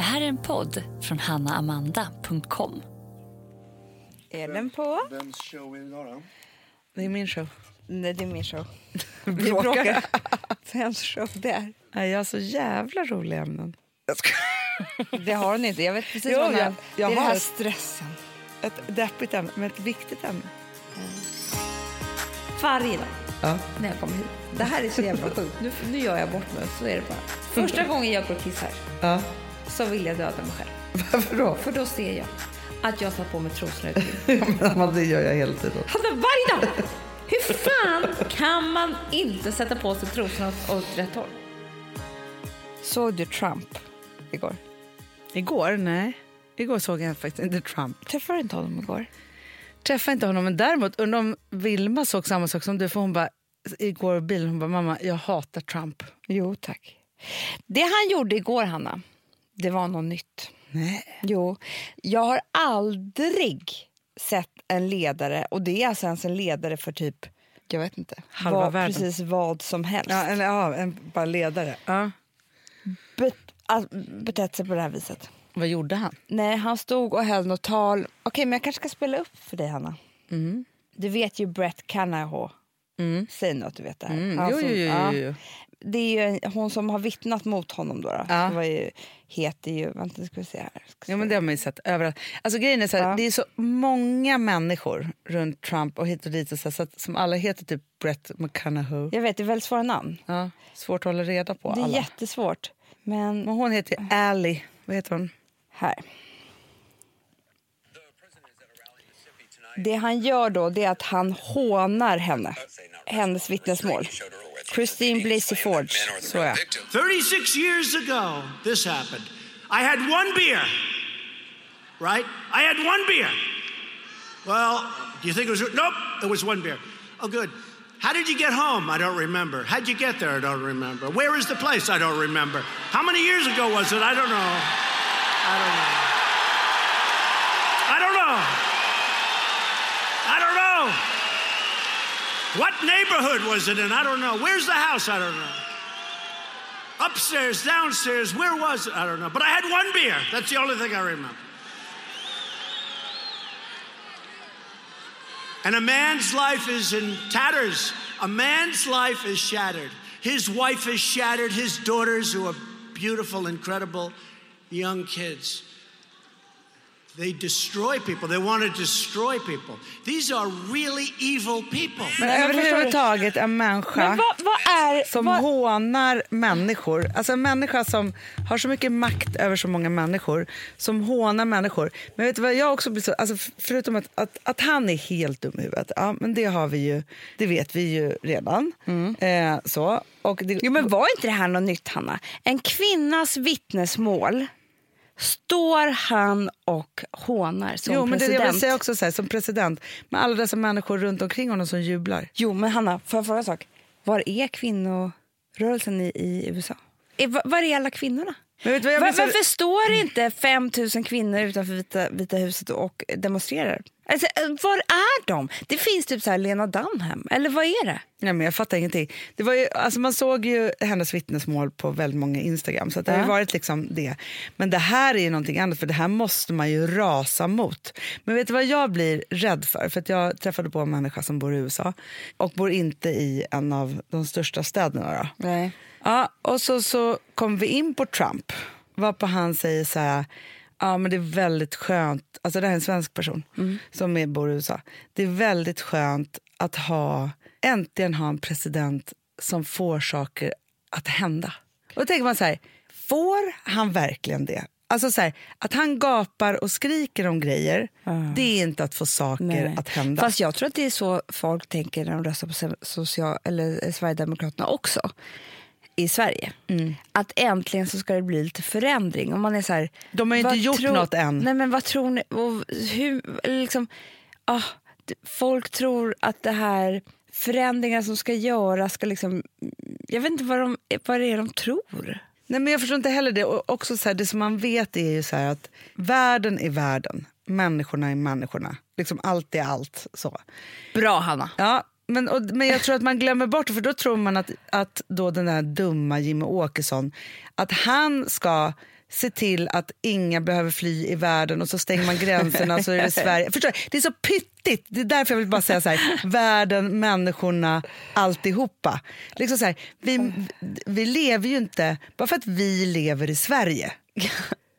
Det här är en podd från hannaamanda.com. Är den på? Vems show är det idag då? Det är min show. Nej, det är min show. Vi Bråkar. Vems show det är? Nej, jag har så jävla roliga ämnen. Jag ska... Det har hon inte. Jag vet precis Jo, vad hon jag- har. Det jag är den har här ett- stressen. Ett deppigt ämne, men ett viktigt ämne. Varje dag Ja. när jag kommer hit. Det här är så jävla sjukt. Nu, nu gör jag bort mig. Så är det bara. Första gången jag går och kissar ja. Så vill jag döda mig själv. Varför då? För då ser jag att jag tar på mig trosorna ut. Ja, men Amanda, det gör jag hela tiden. Alltså varje dag! Hur fan kan man inte sätta på sig trosorna åt, rätt håll? Såg du Trump igår? Igår? Nej. Igår såg jag faktiskt inte Trump. Träffade du inte honom igår? Träffade inte honom, men däremot undrar om Vilma såg samma sak som du. För hon bara, igår i bilen, hon bara, mamma, jag hatar Trump. Jo, tack. Det han gjorde igår, Hanna, det var något nytt. Nej. Jo, jag har aldrig sett en ledare, och det är alltså ens en ledare för typ, jag vet inte, Halva vad, världen. precis vad som helst, Ja, eller ja, en bara ledare. Ja. bet, all, betett sig på det här viset. Vad gjorde han? Nej, han stod och höll något tal. Okej, men jag kanske ska spela upp för dig, Hanna. Du vet ju Brett Kavanaugh. Säg nu att du vet det här. Mm. Han Jo, jo, jo, ja. jo, jo. Det är ju hon som har vittnat mot honom. Då, då. Ja. Det var ju, heter ju... Vänta, ska vi se här. Ska Ja, men det har man ju sett överallt. Alltså, grejen är så här, Ja. Det är så många människor runt Trump och hit och dit och så, här, så att, som alla heter typ Brett McConaughey. Jag vet, det är väldigt svåra namn. Ja, svårt att hålla reda på Det är alla. jättesvårt. Men Men hon heter Ally. Vad heter hon? här. Det han gör då det är att han hånar henne. Hennes vittnesmål. Christine Blasey Ford. Så ja. 36 years ago, this happened. I had one beer, right? I had one beer. Well, do you think it was? Nope, it was one beer. Oh, good. How did you get home? I don't remember. How'd you get there? I don't remember. Where is the place? I don't remember. How many years ago was it? I don't know. I don't know. I don't know. I don't know. What neighborhood was it in? I don't know. Where's the house? I don't know. Upstairs, downstairs, where was it? I don't know. But I had one beer. That's the only thing I remember. And a man's life is in tatters. A man's life is shattered. His wife is shattered. His daughters, who are beautiful, incredible young kids, they destroy people. They want to destroy people. These are really evil people. Men överhuvudtaget en människa Men vad, vad är... som vad, hånar människor. Alltså en människa som har så mycket makt över så många människor. Som hånar människor. Men vet du vad jag också blir så, alltså förutom att, att, att han är helt dum i huvudet. Ja, men det har vi ju, det vet vi ju redan. Eh, så. Och det, Jo, men var inte det här något nytt, Hanna? En kvinnas vittnesmål står han och hånar som jo, men är det president. jag vill säga också så här, som president. Med alla dessa människor runt omkring honom som jublar. Jo, men Hanna, får jag fråga en sak? Var är kvinnorörelsen i, i USA? Var, är alla kvinnorna? Men varför står inte 5 000 kvinnor utanför Vita, Vita huset och demonstrerar? Alltså, eh, var är de? Det finns typ så Lena Dunham, eller vad är det? Nej, men jag fattar ingenting. Det var ju, alltså man såg ju hennes vittnesmål på väldigt många Instagram. Så det har Ja. varit liksom det. Men det här är ju någonting annat, för det här måste man ju rasa mot. Men vet du vad jag blir rädd för? För att jag träffade på en människa som bor i USA och bor inte i en av de största städerna. Då. Nej. Ja, och så, så kom vi in på Trump, varpå han säger så här, ja men det är väldigt skönt, alltså det här är en svensk person som är, bor i USA, det är väldigt skönt att ha, äntligen ha en president som får saker att hända. Och då tänker man så här, får han verkligen det? Alltså så här, att han gapar och skriker om grejer, det är inte att få saker Nej. att hända. Fast jag tror att det är så folk tänker när de röstar på social, eller Sverigedemokraterna också i Sverige. Mm. Att äntligen så ska det bli lite förändring. Och man är så här, De har ju inte gjort tror- något än. Nej, men vad tror ni? Och hur, liksom, ah, folk tror att det här förändringar som ska göras ska liksom... Jag vet inte vad, de, vad det är de tror. Nej, men jag förstår inte heller det. Och också så här, det som man vet är ju så att världen är världen, människorna är människorna. Liksom allt är allt. Så. Bra, Hanna. Ja, men, och, men jag tror att man glömmer bort det, för då tror man att, att då den där dumma Jimmy Åkesson, att han ska se till att inga behöver fly i världen och så stänger man gränserna så är det Sverige. Förstår? Det är så pyttigt. Det är därför jag vill bara säga så här, världen, människorna, alltihopa. Liksom så här, vi, vi lever ju inte, bara för att vi lever i Sverige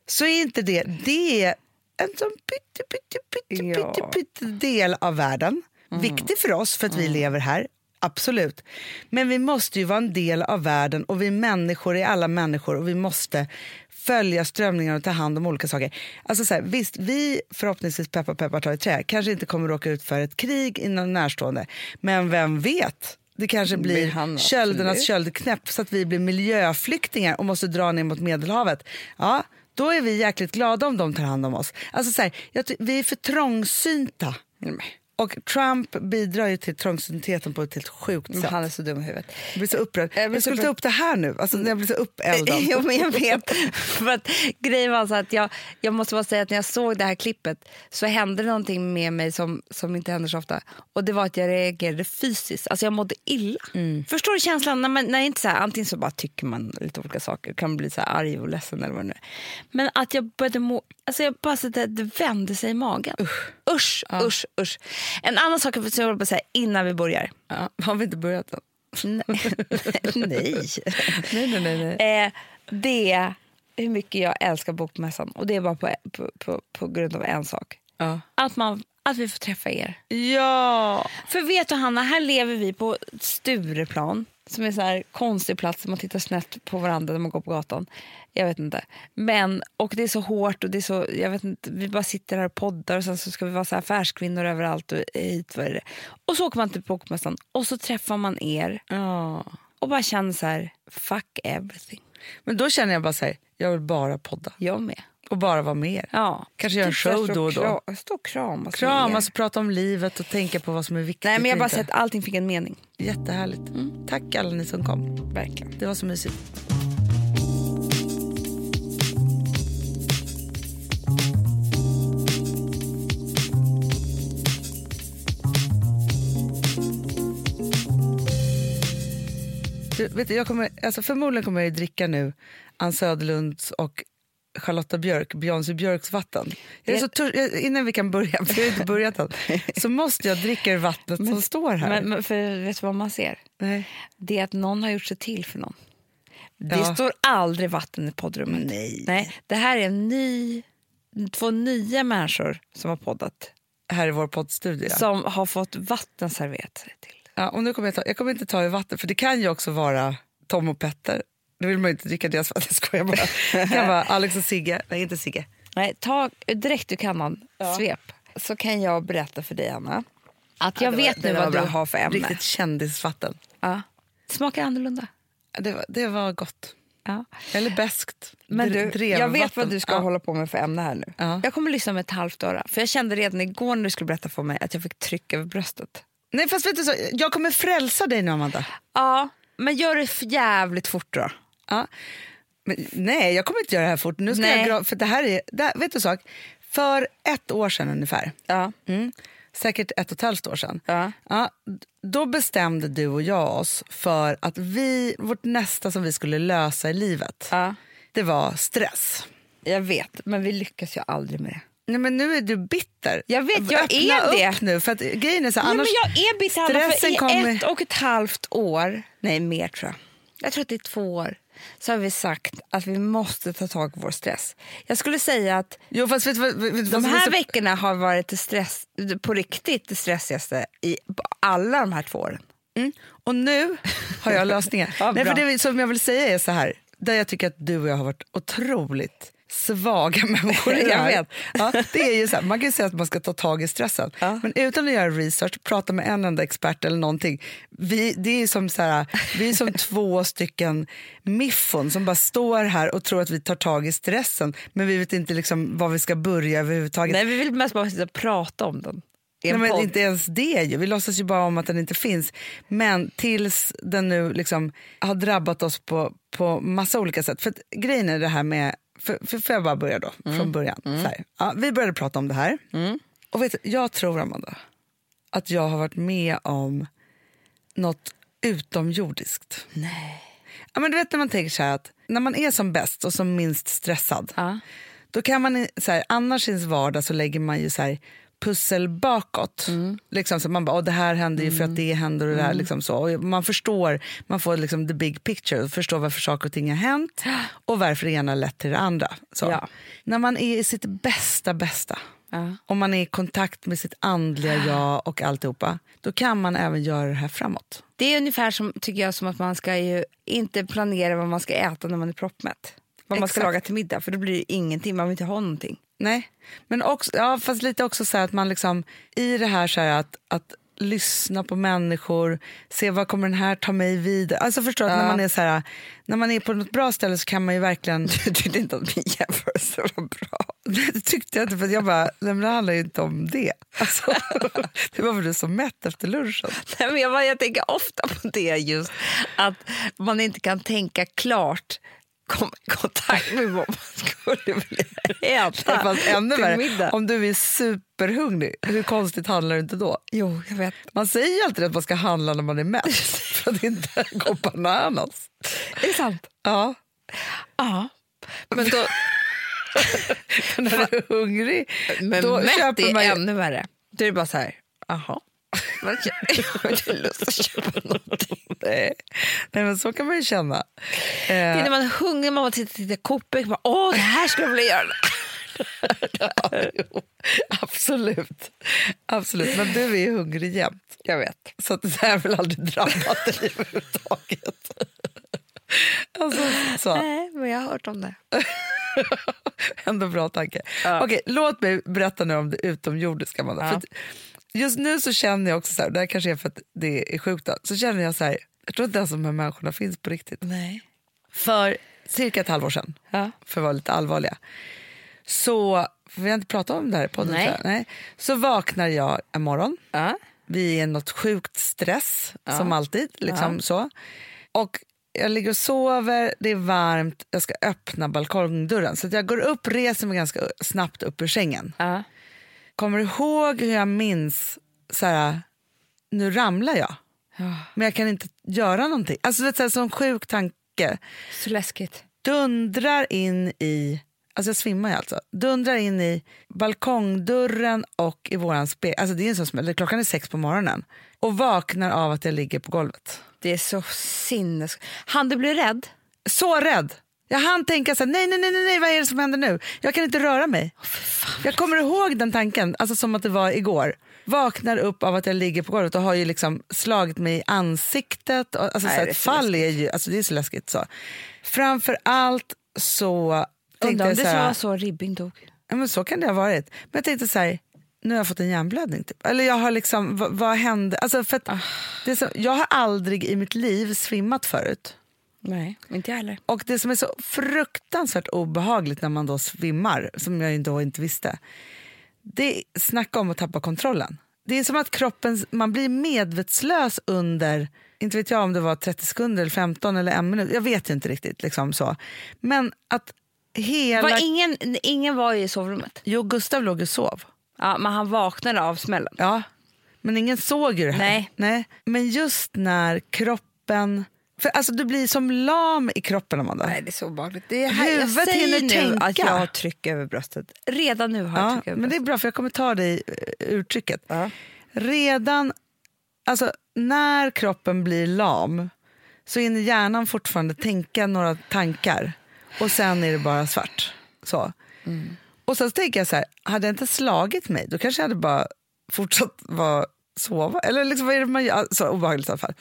så är inte det, det är en sån pytte, pytte, pytte, pytte, pytte del av världen. Viktig för oss för att vi lever här, absolut. Men vi måste ju vara en del av världen och vi människor är alla människor och vi måste följa strömningar och ta hand om olika saker. Alltså så här, visst, vi förhoppningsvis peppar peppar tar i trä kanske inte kommer råka ut för ett krig inom närstående. Men vem vet? Det kanske blir han absolut. köldernas köldknäpp så att vi blir miljöflyktingar och måste dra ner mot Medelhavet. Ja, då är vi jäkligt glada om de tar hand om oss. Alltså så här, vi är för trångsynta. Och Trump bidrar ju till trångsyntheten på ett helt sjukt Men sätt. han är så dum i huvudet. Jag blir så upprörd. Jag Jag skulle ta upp det här nu. Alltså, jag blir så uppeldad. Jo, men jag vet. För att, grejen var så att jag, jag måste bara säga att när jag såg det här klippet så hände någonting med mig som, som inte händer så ofta. Och det var att jag reagerade fysiskt. Alltså jag mådde illa. Förstår du känslan? När man, när inte så här, antingen så bara tycker man lite olika saker, kan bli så här arg och ledsen eller vad det nu är. Men att jag började må, alltså jag bara att det, vände sig i magen. Usch, usch, usch, usch. En annan sak jag vill bara säga innan vi börjar. Ja, har vi inte börjat än? Nej. nej. Nej, nej, nej. Eh, det är hur mycket jag älskar Bokmässan. Och det är bara på, på, på, på grund av en sak. Ja. Att, man, att vi får träffa er. ja. För vet du Hanna, här lever vi på Stureplan. Som är en konstig plats där man tittar snett på varandra när man går på gatan. Jag vet inte. Men, och det är så hårt och det är så, jag vet inte, vi bara sitter här och poddar och sen så ska vi vara så affärskvinnor överallt och hit vad är det. Och så åker man till Bokmässan och så träffar man er ja. och bara känner så här, fuck everything. Men då känner jag bara så här, jag vill bara podda. Jag med. Och bara vara med er. Ja. Kanske göra en show då och då. Stå och kramas. Kramas och prata om livet och tänka på vad som är viktigt. Nej, men jag bara sett att allting fick en mening. Jättehärligt. Tack alla ni som kom. Verkligen. Det var så mysigt. Du, vet du, jag kommer, alltså förmodligen kommer jag ju dricka nu Ann Söderlunds och Charlotta Björk, Beyoncé Björks vatten. Jag är så jag- innan vi kan börja, för jag har inte börjat än, så måste jag dricka ur vattnet som står här. Men, men för vet du vad man ser? Nej. Det är att någon har gjort sig till för någon. Det Ja. står aldrig vatten i poddrummet. Nej. Nej. Det här är en ny, två nya människor som har poddat. Här i vår poddstudio. Som har fått vatten serverat sig till. Ja, och nu kommer jag, ta, jag kommer inte ta i vatten, för det kan ju också vara Tom och Petter. Då vill man ju inte dricka deras vatten, jag skojar bara. Det kan vara Alex och Sigge. Nej, inte Sigge. Nej, ta direkt ur kannan, svep. Så kan jag berätta för dig, Anna. Att jag var- vet det nu var vad du har för ämne. Riktigt kändisvatten. Ja. Smakar annorlunda. Ja, Det var, det var gott. Ja. Eller beskt. Men du, jag vet vad du ska ja. hålla på med för ämne här nu. Ja. Jag kommer lyssna med ett halvt öra. För jag kände redan igår när du skulle berätta för mig att jag fick tryck över bröstet. Nej, fast vet du så, jag kommer frälsa dig nu, Amanda. Ja, men gör det jävligt fort då. Ja. Men, nej, jag kommer inte göra det här fort. Nu ska Nej. jag, för det här är, det vet du sak? För ett år sedan ungefär, Ja. mm, säkert ett och ett halvt år sedan, Ja. Ja, då bestämde du och jag oss för att vi, vårt nästa som vi skulle lösa i livet, ja. det var stress. Jag vet, men vi lyckas ju aldrig med det. Nej, men nu är du bitter. Jag vet, jag Öppna är det. upp nu. För att grejen är så, annars, men jag är bitter Hanna, för i kommer- ett och ett halvt år, nej mer tror jag, jag tror att det är två år, så har vi sagt att vi måste ta tag i vår stress. Jag skulle säga att Jo, fast vet, vet, vad de här så- veckorna har varit det stress, på riktigt det stressigaste i alla de här två åren. Mm. Och nu har jag lösningen. Ja, Nej, för det som jag vill säga är så här, där jag tycker att du och jag har varit otroligt svaga människor Jag vet. Ja, det är ju så här, man kan ju säga att man ska ta tag i stressen, Ja. men utan att göra research, prata med en enda expert eller någonting. Vi, det är som, så här, vi är som två stycken miffon som bara står här och tror att vi tar tag i stressen, men vi vet inte liksom var vi ska börja överhuvudtaget. Nej, vi vill mest bara sitta och prata om den. Nej, men inte ens det ju. Vi låtsas ju bara om att den inte finns. Men tills den nu liksom har drabbat oss på, på massa olika sätt. För grejen är det här med, för, för, får jag bara börja då från början. Så här. Ja, vi började prata om det här. Och vet du, jag tror Amanda, att jag har varit med om något utomjordiskt. Nej. Ja, men du vet när man tänker så att när man är som bäst och som minst stressad, Ja. då kan man, så här, annars i ens vardag så lägger man ju så här, pussel bakåt. Mm. Liksom, så man bara, det här händer ju för att det händer och det där. Liksom så. Och man förstår, man får liksom the big picture förstår varför saker och ting har hänt och varför det ena lett till det andra. Så. Ja. När man är i sitt bästa, bästa, Ja. om man är i kontakt med sitt andliga jag och alltihopa, då kan man även göra det här framåt. Det är ungefär som, tycker jag, som att man ska ju inte planera vad man ska äta när man är proppmätt. Vad man ska Exakt. laga till middag, för då blir det ingenting. Man vill inte ha någonting. Nej, men också, ja, fast lite också så att man liksom i det här, så här att, att lyssna på människor, se vad kommer den här ta mig vidare. Alltså förstår att när man är så här, när man är på något bra ställe så kan man ju verkligen... Du tyckte inte att min jämförelse var bra. Nej, det tyckte jag inte, för jag bara, nej, men det handlar ju inte om det. Alltså, det var väl du så mätt efter lunchen. Nej, men jag, bara, jag tänker ofta på det just, att man inte kan tänka klart komma i kontakt med vad man skulle vilja äta Fast ännu till middag. om du är superhungrig, hur konstigt handlar det inte då? Jo, jag vet. Man säger ju alltid att man ska handla när man är mätt för att inte gå bananas. Är det sant? Ja. Ja. Men, då, När du är hungrig, men då köper är man ju... ännu värre. Då är det bara så här, jaha. Men Jag jag har inte lust att köpa någonting. Nej. Nej, men så kan man ju känna. Det är Eh, när man är hungrig, man tittar tittar Coopek, bara, åh det här skulle jag vilja göra. jo, absolut. absolut. Men du är ju hungrig jämt. Jag vet. Så det här har väl aldrig drabbat dig överhuvudtaget. alltså, så. Nej, men jag har hört om det. Ändå bra tanke. Ja. Okej, låt mig berätta nu om det utomjordiska. Amanda. Ja. För just nu så känner jag också, så här, det här kanske är för att det är sjukt, då, så känner jag så här, jag tror inte ens de här människorna finns på riktigt. Nej. För cirka ett halvår sedan, Ja. för att vara lite allvarliga, så, för vi har inte pratat om det här i podden, Nej. Nej, så vaknar jag en morgon, Ja. vi är i något sjukt stress, som alltid. Liksom så. Och jag ligger och sover, det är varmt, jag ska öppna balkongdörren. Så jag går upp, reser mig ganska snabbt upp ur sängen. Ja. Kommer ihåg hur jag minns, så här, nu ramlar jag. Men jag kan inte göra någonting. Alltså det är här, sån sjuk tanke. Så läskigt. Dundrar in i, alltså jag svimmar ju alltså, dundrar in i balkongdörren och i våran spegel. Alltså det är en sån smäll, klockan är sex på morgonen. Och vaknar av att jag ligger på golvet. Det är så sinnes... Han du bli rädd? Så rädd! Jag hann tänka så här, nej, nej, nej, nej, vad är det som händer nu? Jag kan inte röra mig. Jag kommer ihåg den tanken, alltså som att det var igår. Vaknar upp av att jag ligger på golvet och har ju liksom slagit mig i ansiktet. Och, alltså, Nej, så det ett så fall är ju, alltså det är så läskigt. Så. Framför allt så Undrar om det så här, var så Ribbing dog. Ja, men så kan det ha varit. Men jag tänkte så här, nu har jag fått en hjärnblödning. Typ. Eller jag har liksom, vad, vad hände? Alltså för att det är så, jag har aldrig i mitt liv svimmat förut. Nej, inte jag heller. Och det som är så fruktansvärt obehagligt när man då svimmar, som jag då inte visste, det är snacka om att tappa kontrollen. Det är som att kroppen, man blir medvetslös under, inte vet jag om det var 30 sekunder, eller 15 eller en minut, jag vet inte riktigt. Liksom så. Men att hela... Var ingen, ingen var i sovrummet. Jo, Gustav låg och sov. Ja, men han vaknade av smällen. Ja, men ingen såg ju det här. Nej. Men just när kroppen... För alltså Du blir som lam i kroppen, Amanda. Nej, det är så obehagligt. Det är här, jag Huvudet säger hinner nu tänka. att jag har tryck över bröstet. Redan nu har jag Ja, tryck över men det är bröstet. bra, för jag kommer ta dig eh, ur trycket. Ja. Redan... Alltså, när kroppen blir lam så hinner hjärnan fortfarande tänka några tankar och sen är det bara svart. Så. Mm. Och sen så tänker jag så här, hade jag inte slagit mig då kanske jag hade bara fortsatt vara sova. Eller liksom, vad är det man gör? Så obehagligt i alla fall.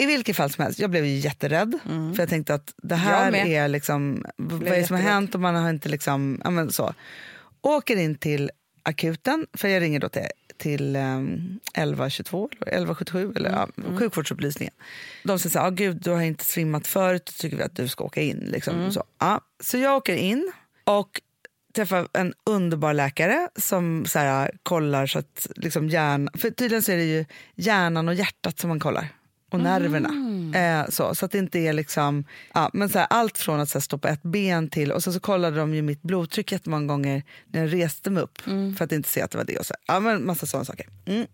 I vilket fall som helst, jag blev ju jätterädd. För jag tänkte att det här Mm. Är liksom, vad är det som har hänt och man har inte liksom, ja men så. Åker in till akuten, för jag ringer då till, till um, 1122, eller 1177, eller ja, sjukvårdsupplysningen. De säger så här, ah, gud du har inte svimmat förut, då tycker vi att du ska åka in. Liksom. Så, ja. så jag åker in och träffar en underbar läkare som så här, kollar så att liksom hjärnan, för tydligen så är det ju hjärnan och hjärtat som man kollar. Och nerverna. Eh, så, så att det inte är liksom, ja, men så här, allt från att så här, stå på ett ben till, och så, så kollade de ju mitt blodtryck jättemånga gånger när jag reste mig upp för att inte se att det var det. Och så, ja, men massa sådana saker. Mm.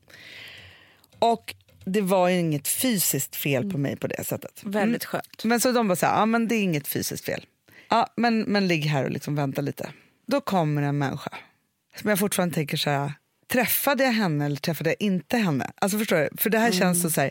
Och det var ju inget fysiskt fel på mig på det sättet. Väldigt skönt. Men så de bara så här, ja men det är inget fysiskt fel. Ja, men, men ligg här och liksom vänta lite. Då kommer en människa som jag fortfarande tänker så här, träffade jag henne eller träffade jag inte henne? Alltså förstår du? För det här känns så, så här,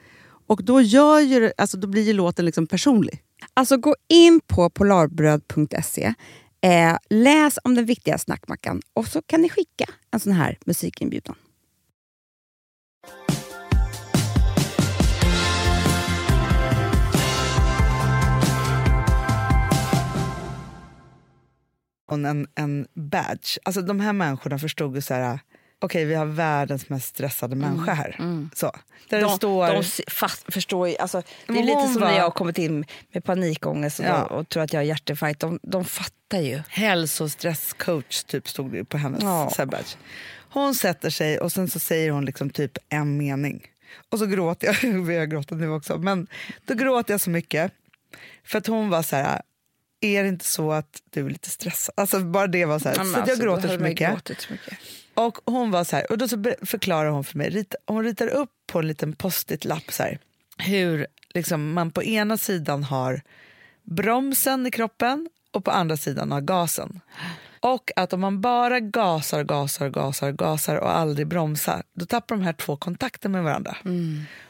Och då, gör ju, det- alltså, då blir ju låten liksom personlig. Alltså gå in på polarbröd.se, eh, läs om den viktiga snackmackan och så kan ni skicka en sån här musikinbjudan. en, en badge. Alltså de här människorna förstod ju så här, okej vi har världens mest stressade människa här. Så. Där det Mm. de, står... de fast, förstår ju, alltså, det är lite som var- när jag har kommit in med panikångest och, Ja. och tror att jag har hjärtinfarkt. De, de fattar ju. hälsostresscoach typ stod det på hennes Ja. badge. Hon sätter sig och sen så säger hon liksom typ en mening. Och så gråter jag, jag har gråtit nu också, men då gråter jag så mycket. För att hon var så här, är det inte så att du är lite stressad? Alltså bara det var så här, så jag alltså, då gråter så mycket. så mycket. Och hon var så här, och då så förklarar hon för mig, rit, hon ritar upp på en liten post-it-lapp så här, hur liksom, man på ena sidan har bromsen i kroppen och på andra sidan har gasen. Och att om man bara gasar, gasar, gasar, gasar och aldrig bromsar, då tappar de här två kontakten med varandra.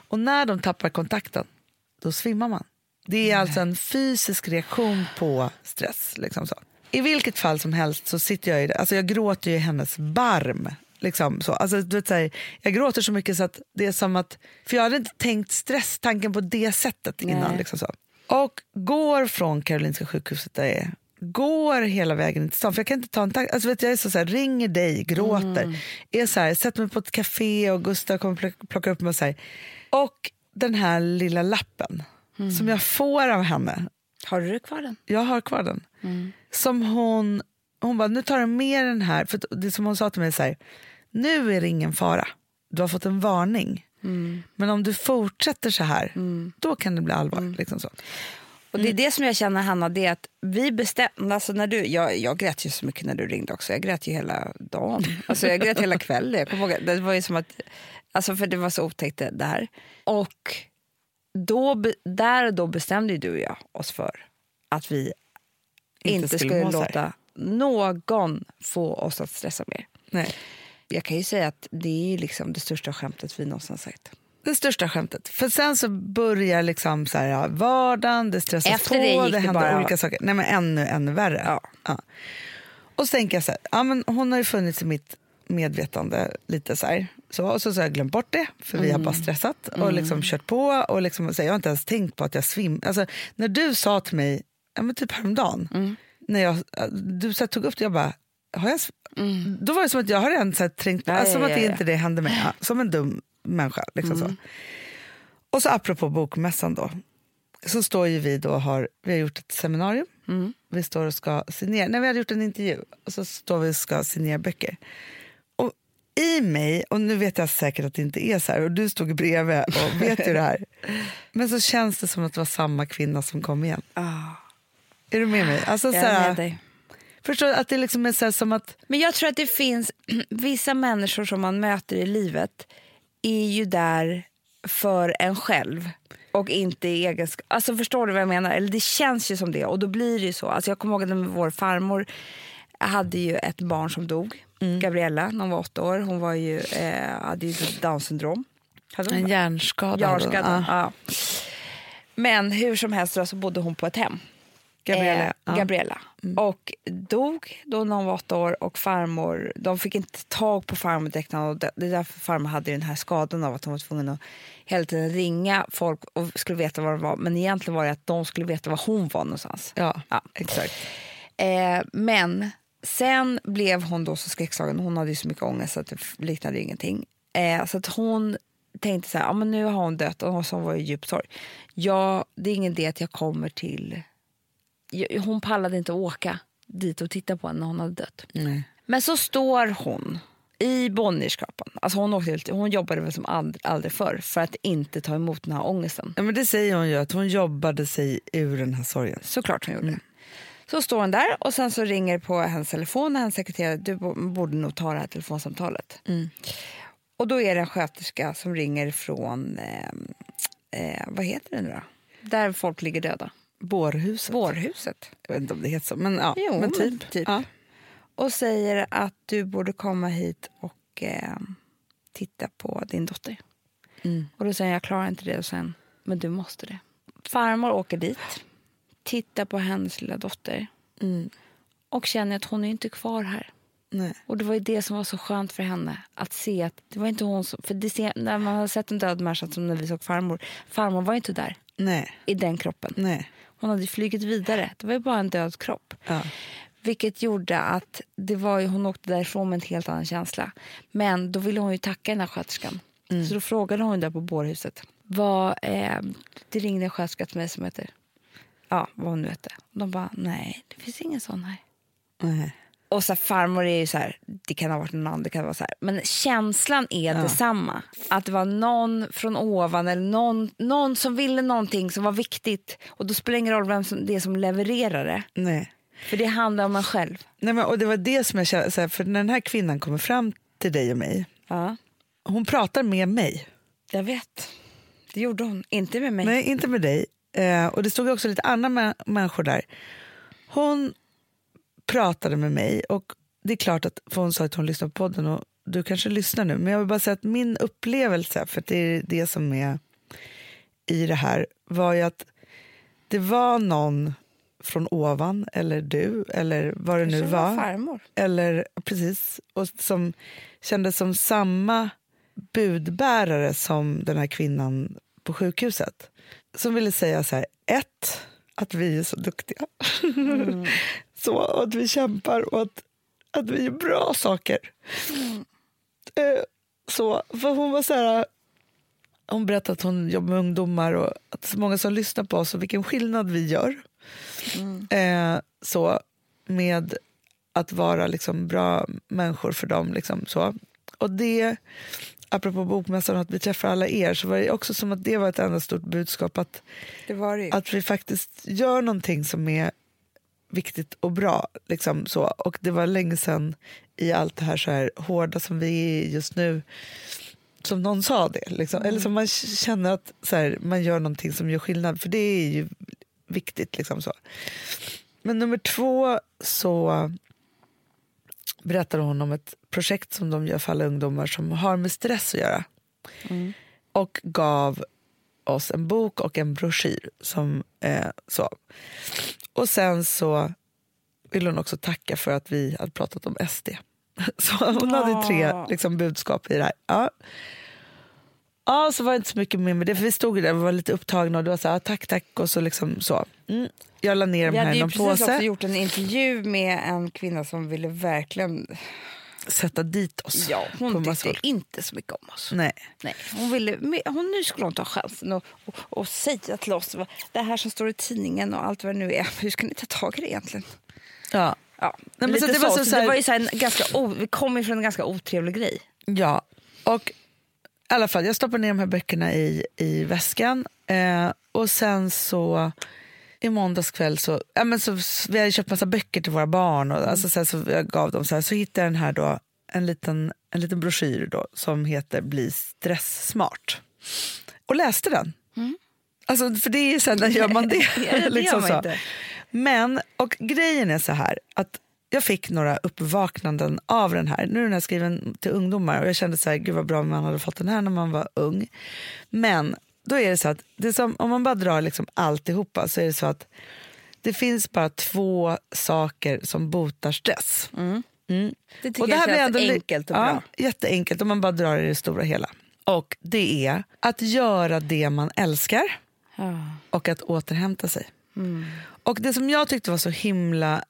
Och när de tappar kontakten, då svimmar man. Det är alltså en fysisk reaktion på stress. Liksom så. I vilket fall som helst så sitter jag i det. Alltså jag gråter ju i hennes barm. Liksom så. Alltså, du vet, så här, jag gråter så mycket så att det är som att... För jag hade inte tänkt stresstanken på det sättet innan. Nej. Liksom så. Och går från Karolinska sjukhuset där jag är. Går hela vägen till stan. För jag kan inte ta en taxi. Alltså, vet jag är så, så här, ringer dig, gråter. Är så här, sätter mig på ett café och Gustav kommer plock- plocka upp mig. Och, så här. och den här lilla lappen som jag får av henne Har du kvar den? jag har kvar den. Som hon, hon bara, nu tar du med den här. För det som hon sa till mig så här, nu är det ingen fara. Du har fått en varning. Men om du fortsätter så här, då kan det bli allvar. Liksom så. Och det är det som jag känner Hanna, det är att vi bestämde, alltså när du, jag, jag grät ju så mycket när du ringde också, jag grät ju hela dagen. Alltså jag grät hela kvällen, jag kommer ihåg, det var ju som att, alltså för det var så otäckt det här. Och då, där och då bestämde ju du och jag oss för att vi inte, skulle skulle, låta någon få oss att stressa mer. Nej. Jag kan ju säga att det är liksom det största skämtet vi någonsin sagt. Det största skämtet. För sen så börjar liksom så här, ja, vardagen, det stressas Efter på, det gick det det händer bara- olika saker. Nej men ännu, ännu värre. Ja. Och så tänker jag så här, ja, men hon har ju funnits i mitt medvetande lite så här. Så, och så, så har jag glömt bort det, för vi har bara stressat och liksom kört på. Och liksom, så här, jag har inte ens tänkt på att jag svim. Alltså, när du sa till mig, ja, men typ häromdagen, när jag, du så här, tog upp det, jag bara, har jag, sv- då var det som att jag har redan så här, trängt på, alltså, som att det inte det hände mig. Ja, som en dum människa. Liksom så. Och så apropå bokmässan då, så står ju vi då och har, vi har gjort ett seminarium. Vi står och ska signera, nej vi hade gjort en intervju och så står vi och ska signera böcker. Och i mig, och nu vet jag säkert att det inte är så här och du stod bredvid och vet ju det här. Men så känns det som att det var samma kvinna som kom igen. Är du med mig? Alltså, så Jag är med dig. förstår? Att det liksom är så som att, Men jag tror att det finns vissa människor som man möter i livet är ju där för en själv och inte i egenskap. Alltså förstår du vad jag menar? Eller det känns ju som det och då blir det ju så. Alltså jag kommer ihåg att vår farmor hade ju ett barn som dog. Gabriella, när hon var åtta år. Hon var ju, eh, hade ju Downs syndrom. Hade en hjärnskada. Hjärnskada. Ja. Ja. Men hur som helst så bodde hon på ett hem. Gabriella, Eh. Gabriella. Och dog då när hon var åtta år och farmor, de fick inte tag på farmor direkt. Och det är därför farmor hade den här skadan av att hon var tvungen att hela tiden ringa folk och skulle veta var de var. Men egentligen var det att de skulle veta var hon var någonstans. Ja, Ja. exakt. Eh, men sen blev hon då så skräckslagen. Hon hade ju så mycket ångest så att det liknade ingenting. Eh, så att hon tänkte så här, ja, men nu har hon dött och så var i djup sorg. Ja, det är ingen idé att jag kommer till... Hon pallade inte åka dit och titta på henne när hon hade dött. Nej. Men så står hon i Bonnierskapan. Alltså hon, åkte, hon jobbade väl som ald- aldrig förr för att inte ta emot den här ångesten. Ja, men det säger hon ju, att hon jobbade sig ur den här sorgen. Såklart hon gjorde. Så står hon där och sen så ringer på hennes telefon och hennes sekreterare du bo- borde nog ta det här telefonsamtalet. Och då är det en sköterska som ringer från, eh, eh, vad heter det nu då? Där folk ligger döda. Bårhuset. Bårhuset. Jag vet inte om det heter så, men, ja, Jo, men men typ. typ. Ja. Och säger att du borde komma hit och eh, titta på din dotter. Och då säger jag, jag klarar inte det. Och sen, men du måste det. Farmor åker dit, tittar på hennes lilla dotter och känner att hon är inte kvar här. Nej. Och det var ju det som var så skönt för henne. Att se att det var inte hon som... För ser, när man har sett en död människa som när vi såg farmor. Farmor var inte där Nej. i den kroppen. Nej. Hon hade flugit vidare. Det var ju bara en död kropp. Ja. Vilket gjorde att det var ju, hon åkte därifrån med en helt annan känsla. Men då ville hon ju tacka den här sköterskan. Mm. Så då frågade hon där på bårhuset. Vad, eh, det ringde en sköterska till mig som heter... Ja, vad hon nu hette. De bara, nej, det finns ingen sån här. Nej. Och så här, farmor är ju så här, det kan ha varit någon annan, det kan vara så här. Men känslan är detsamma. Att det var någon från ovan eller någon, någon som ville någonting som var viktigt. Och då spelar det ingen roll vem som, det är som levererar det. Nej. För det handlar om en själv. Nej, men, och det var det som jag kände, så här, för när den här kvinnan kommer fram till dig och mig, Ja, hon pratar med mig. jag vet. Det gjorde hon. Inte med mig. Nej, inte med dig. Eh, och det stod också lite andra mä- människor där. Hon pratade med mig och det är klart att, för hon sa att hon lyssnar på podden och du kanske lyssnar nu, men jag vill bara säga att min upplevelse, för det är det som är i det här, var ju att det var någon från ovan, eller du, eller vad det nu var. farmor. Eller precis, och som kändes som samma budbärare som den här kvinnan på sjukhuset. Som ville säga så här, ett, att vi är så duktiga. så och att vi kämpar och att, att vi gör bra saker. Eh, så, för hon var så här, hon berättade att hon jobbar med ungdomar och att det är så många som lyssnar på oss och vilken skillnad vi gör. Eh, så med att vara liksom bra människor för dem. Liksom, så. Och det, apropå bokmässan och att vi träffar alla er, så var det också som att det var ett enda stort budskap att, Det det att vi faktiskt gör någonting som är viktigt och bra. Liksom, så. Och det var länge sedan i allt det här, så här hårda som vi är just nu som någon sa det. Liksom. Eller som man känner att så här, man gör någonting som gör skillnad. För det är ju viktigt. Liksom så. Men nummer två så berättade hon om ett projekt som de gör för alla ungdomar som har med stress att göra. Och gav oss en bok och en broschyr. Som, eh, så. Och sen så vill hon också tacka för att vi hade pratat om SD. Så hon hade tre liksom, budskap i det här. Ja. Ja, så var det inte så mycket mer med det, för vi stod ju där och var lite upptagna och det var så här, tack, tack och så liksom så. Mm. Jag la ner Vi dem här hade i ju någon precis påse, också gjort en intervju med en kvinna som ville verkligen... sätta dit oss. Ja, hon massor. tyckte inte så mycket om oss. Nej. Nej, hon ville, men hon, nu skulle hon ta chansen och, och, och säga till oss det här som står i tidningen och allt vad det nu är. Hur ska ni ta tag i det egentligen? Ja. Ja, men lite så det var så- så här- det var ju så en ganska o, vi kom ju från en ganska otrevlig grej. Ja, och i alla fall, jag stoppar ner de här böckerna i, i väskan eh, och sen så i måndags kväll så, ja, men så vi hade köpt massa böcker till våra barn och alltså, så, här, så jag gav dem så här, så hittade jag den här då, en liten, en liten broschyr då, som heter Bli stresssmart och läste den. Alltså, för det är ju här, när gör man det? Gör liksom man inte. Men, och grejen är så här att jag fick några uppvaknanden av den här. Nu är den här skriven till ungdomar och jag kände så här, gud vad bra om man hade fått den här när man var ung. Men då är det så att det som, om man bara drar liksom alltihopa så är det så att det finns bara två saker som botar stress. Det tycker Och det jag här blir känns ändå enkelt och ja, bra. Jätteenkelt om man bara drar i det stora hela. Och det är att göra det man älskar och att återhämta sig. Mm. Och det som jag tyckte var så himla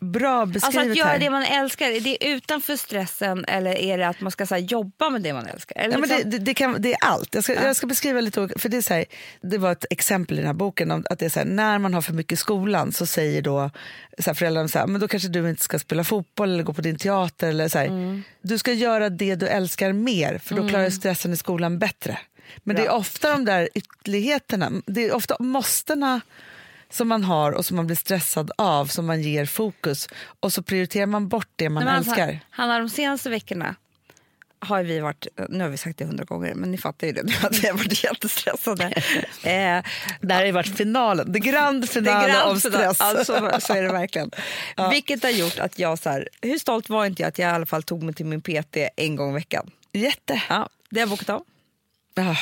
bra beskrivet Alltså att göra här. det man älskar, är det utanför stressen eller är det att man ska så här, jobba med det man älskar? Eller Ja, men det, liksom- det, det, kan, det är allt. Jag ska, jag ska beskriva lite, för det, är så här, det var ett exempel i den här boken om att det är så här, när man har för mycket i skolan så säger då så här, föräldrarna så här, men då kanske du inte ska spela fotboll eller gå på din teater. Eller så. Mm. Du ska göra det du älskar mer för då klarar du stressen i skolan bättre. Men det är ofta de där ytterligheterna, det är ofta måstena som man har och som man blir stressad av som man ger fokus och så prioriterar man bort det man Nej, alltså, älskar. Hanna, de senaste veckorna har vi varit, nu har vi sagt det hundra gånger, men ni fattar ju det nu att vi har varit jättestressade. eh, Det här har varit finalen, det grand finale grand av stress. Alltså, så är det verkligen. Vilket har gjort att jag, så här, hur stolt var inte jag att jag i alla fall tog mig till min PT en gång i veckan? Jätte. Ja, det har jag bokat av. Ah,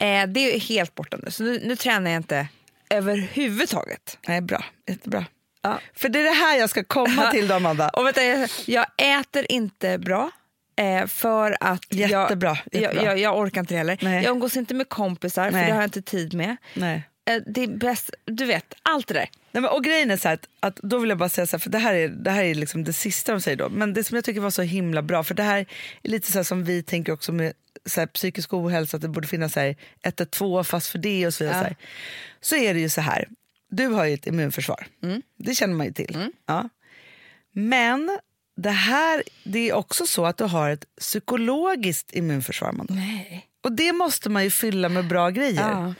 Eh, det är helt borta nu, så nu, nu tränar jag inte överhuvudtaget. nej, bra. Jättebra. Ja. För det är det här jag ska komma till då, Amanda. Och vänta, jag, jag äter inte bra. Eh, för att Jättebra, jag, jättebra. Jag, jag, jag orkar inte heller. Nej. Jag umgås inte med kompisar, för Nej. det har jag inte tid med. Nej. Eh, det är bäst, du vet, allt det där. Nej, men, och grejen är så att, att då vill jag bara säga så här, för det här är, det här är liksom det sista de säger då, men det som jag tycker var så himla bra, för det här är lite så som vi tänker också med så här, psykisk ohälsa, att det borde finnas så här, 112 fast för det och så vidare. Så, här. så är det ju så här, du har ju ett immunförsvar, det känner man ju till. Ja. Men det här, det är också så att du har ett psykologiskt immunförsvar. Amanda. Nej. Och det måste man ju fylla med bra grejer. Ja.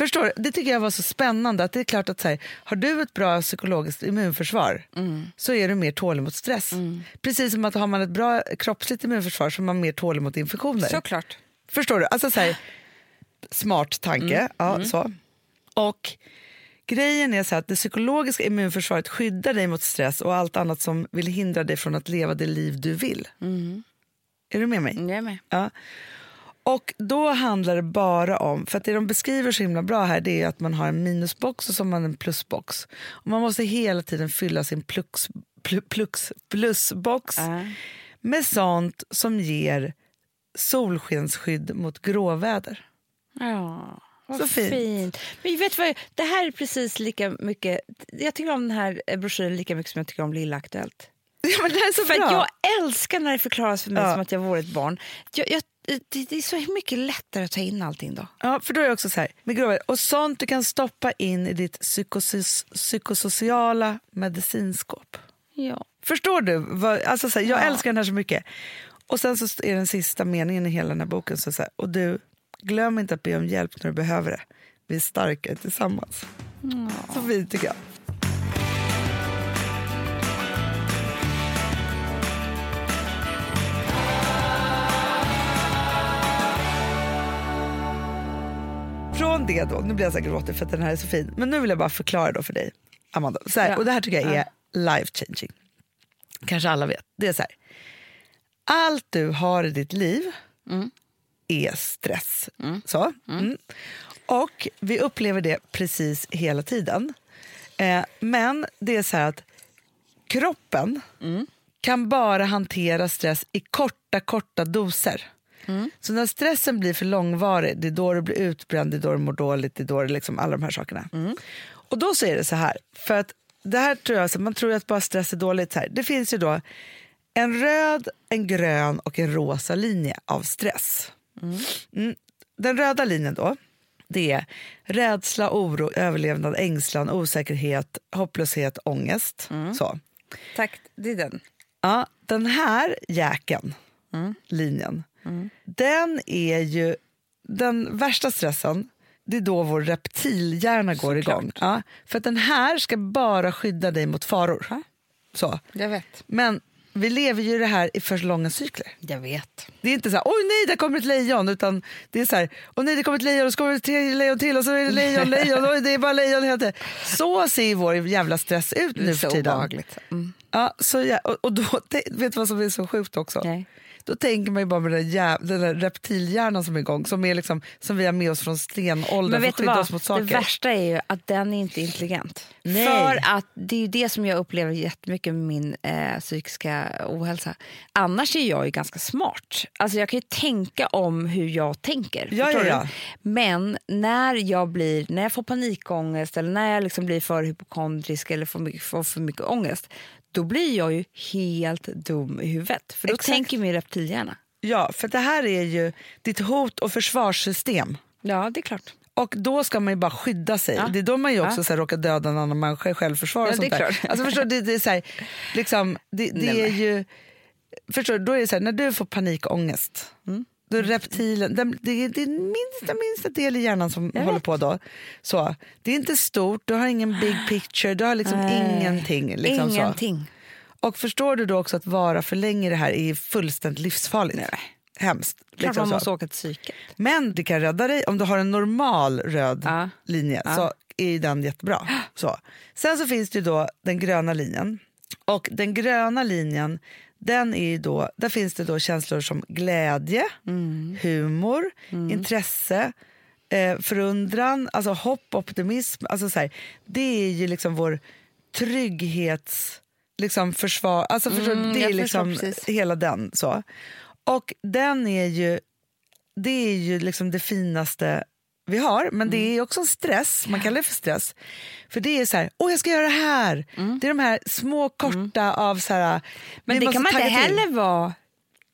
Förstår du? Det tycker jag var så spännande. Att det är klart att så här, Har du ett bra psykologiskt immunförsvar så är du mer tålig mot stress. Precis som att har man ett bra kroppsligt immunförsvar så är man mer tålig mot infektioner. Såklart. Förstår du? Alltså så här, smart tanke. Ja, Så. Och grejen är så att det psykologiska immunförsvaret skyddar dig mot stress och allt annat som vill hindra dig från att leva det liv du vill. Är du med mig? Jag är med. Ja. Och då handlar det bara om, för att det de beskriver så himla bra här det är att man har en minusbox och så har man en plusbox. Och man måste hela tiden fylla sin plux, plu, plux, plusbox med sånt som ger solskensskydd mot gråväder. Ja, vad Så fint. fint. Men vet vad, det här är precis lika mycket... Jag tycker om den här broschyren lika mycket som jag tycker om Lilla Aktuellt. Ja, men det är så För bra. jag älskar när det förklaras för mig Ja. som att jag vore ett barn. Jag, jag, det, är så mycket lättare att ta in allting då. Ja, för då är det också så här. Och sånt du kan stoppa in i ditt psykosos, psykosociala medicinskåp. Ja. Förstår du? Vad, alltså så här, jag Ja. älskar den här så mycket. Och sen så är den sista meningen i hela den här boken så, så här, och du, glöm inte att be om hjälp när du behöver det. Vi är starka tillsammans. Så fint tycker jag. Från det då, nu blir jag så här gråtig för att den här är så fin, men nu vill jag bara förklara då för dig, Amanda. Så här, Ja. Och det här tycker jag är life changing. Kanske alla vet. Det är så här, allt du har i ditt liv är stress. Så. Mm. Och vi upplever det precis hela tiden. Eh, men det är så här att kroppen kan bara hantera stress i korta, korta doser. Så när stressen blir för långvarig, det är då du blir utbränd, det är då du mår dåligt, det är då det liksom alla de här sakerna. Och då så är det så här, för att det här tror jag, man tror att bara stress är dåligt. Så här. Det finns ju då en röd, en grön och en rosa linje av stress. Mm. Den röda linjen då, det är rädsla, oro, överlevnad, ängslan, osäkerhet, hopplöshet, ångest. Så. Tack, det är den. Ja, den här jäkeln, linjen, den är ju den värsta stressen. Det är då vår reptilhjärna går igång. Ja, för att den här ska bara skydda dig mot faror. Så. Jag vet. Men vi lever ju det här i för långa cykler. Jag vet. Det är inte så här, oj nej, där kommer ett lejon, utan det är så här, åh nej, det kommer ett lejon, och så kommer det tre lejon till och så är det lejon, lejon, oj, det är bara lejon. Så ser vår jävla stress ut nu för så tiden. obehagligt. Mm. Ja, så, och, och då, det- vet du vad som är så sjukt också? Nej. Då tänker man ju bara med den, den där reptilhjärnan som är igång, som, är liksom, som vi har med oss från stenåldern för att skydda oss mot Det saker. värsta är ju att den är inte intelligent. Nej. För att det är ju det som jag upplever jättemycket med min eh, psykiska ohälsa. Annars är jag ju ganska smart. Alltså jag kan ju tänka om hur jag tänker. Ja, ja, ja. Men när jag, blir, när jag får panikångest eller när jag liksom blir för hypokondrisk eller får, mycket, får för mycket ångest då blir jag ju helt dum i huvudet. För då Exakt. tänker min reptilhjärna. Ja, för det här är ju ditt hot och försvarssystem. Ja, det är klart. Och då ska man ju bara skydda sig. Ja. Det är då man ju också Ja. så här, råkar döda en annan människa i självförsvar. Ja, och sånt det är där. klart. Alltså, förstår, det, det är så här, liksom, det, det Nej, är men. ju... Förstår, då är det så här, när du får panikångest, Mm. Är reptilen, den, det är är minsta, minsta del i hjärnan som Jag håller vet. på då. Så, det är inte stort, du har ingen big picture, du har liksom Nej. ingenting. Liksom Så. Ingenting. Och förstår du då också att vara för länge i det här är fullständigt livsfarligt. Nej. Hemskt. Liksom man så. måste åka till psyket. Men det kan rädda dig om du har en normal röd Ja. linje. Ja. Så är den jättebra. Så. Sen så finns det då den gröna linjen. Och den gröna linjen, den är ju då, där finns det då känslor som glädje, Mm. humor, intresse, eh, förundran, alltså hopp, optimism. Alltså så här, det är ju liksom vår trygghets... Liksom försvar, alltså förstår? Mm, det är liksom hela den. så. Och den är ju det är ju liksom det finaste vi har, men Mm. det är också en stress, man kallar det för stress. För det är så här, åh jag ska göra det här. Det är de här små korta av så här... Mm. Men det kan man inte tagga till. heller vara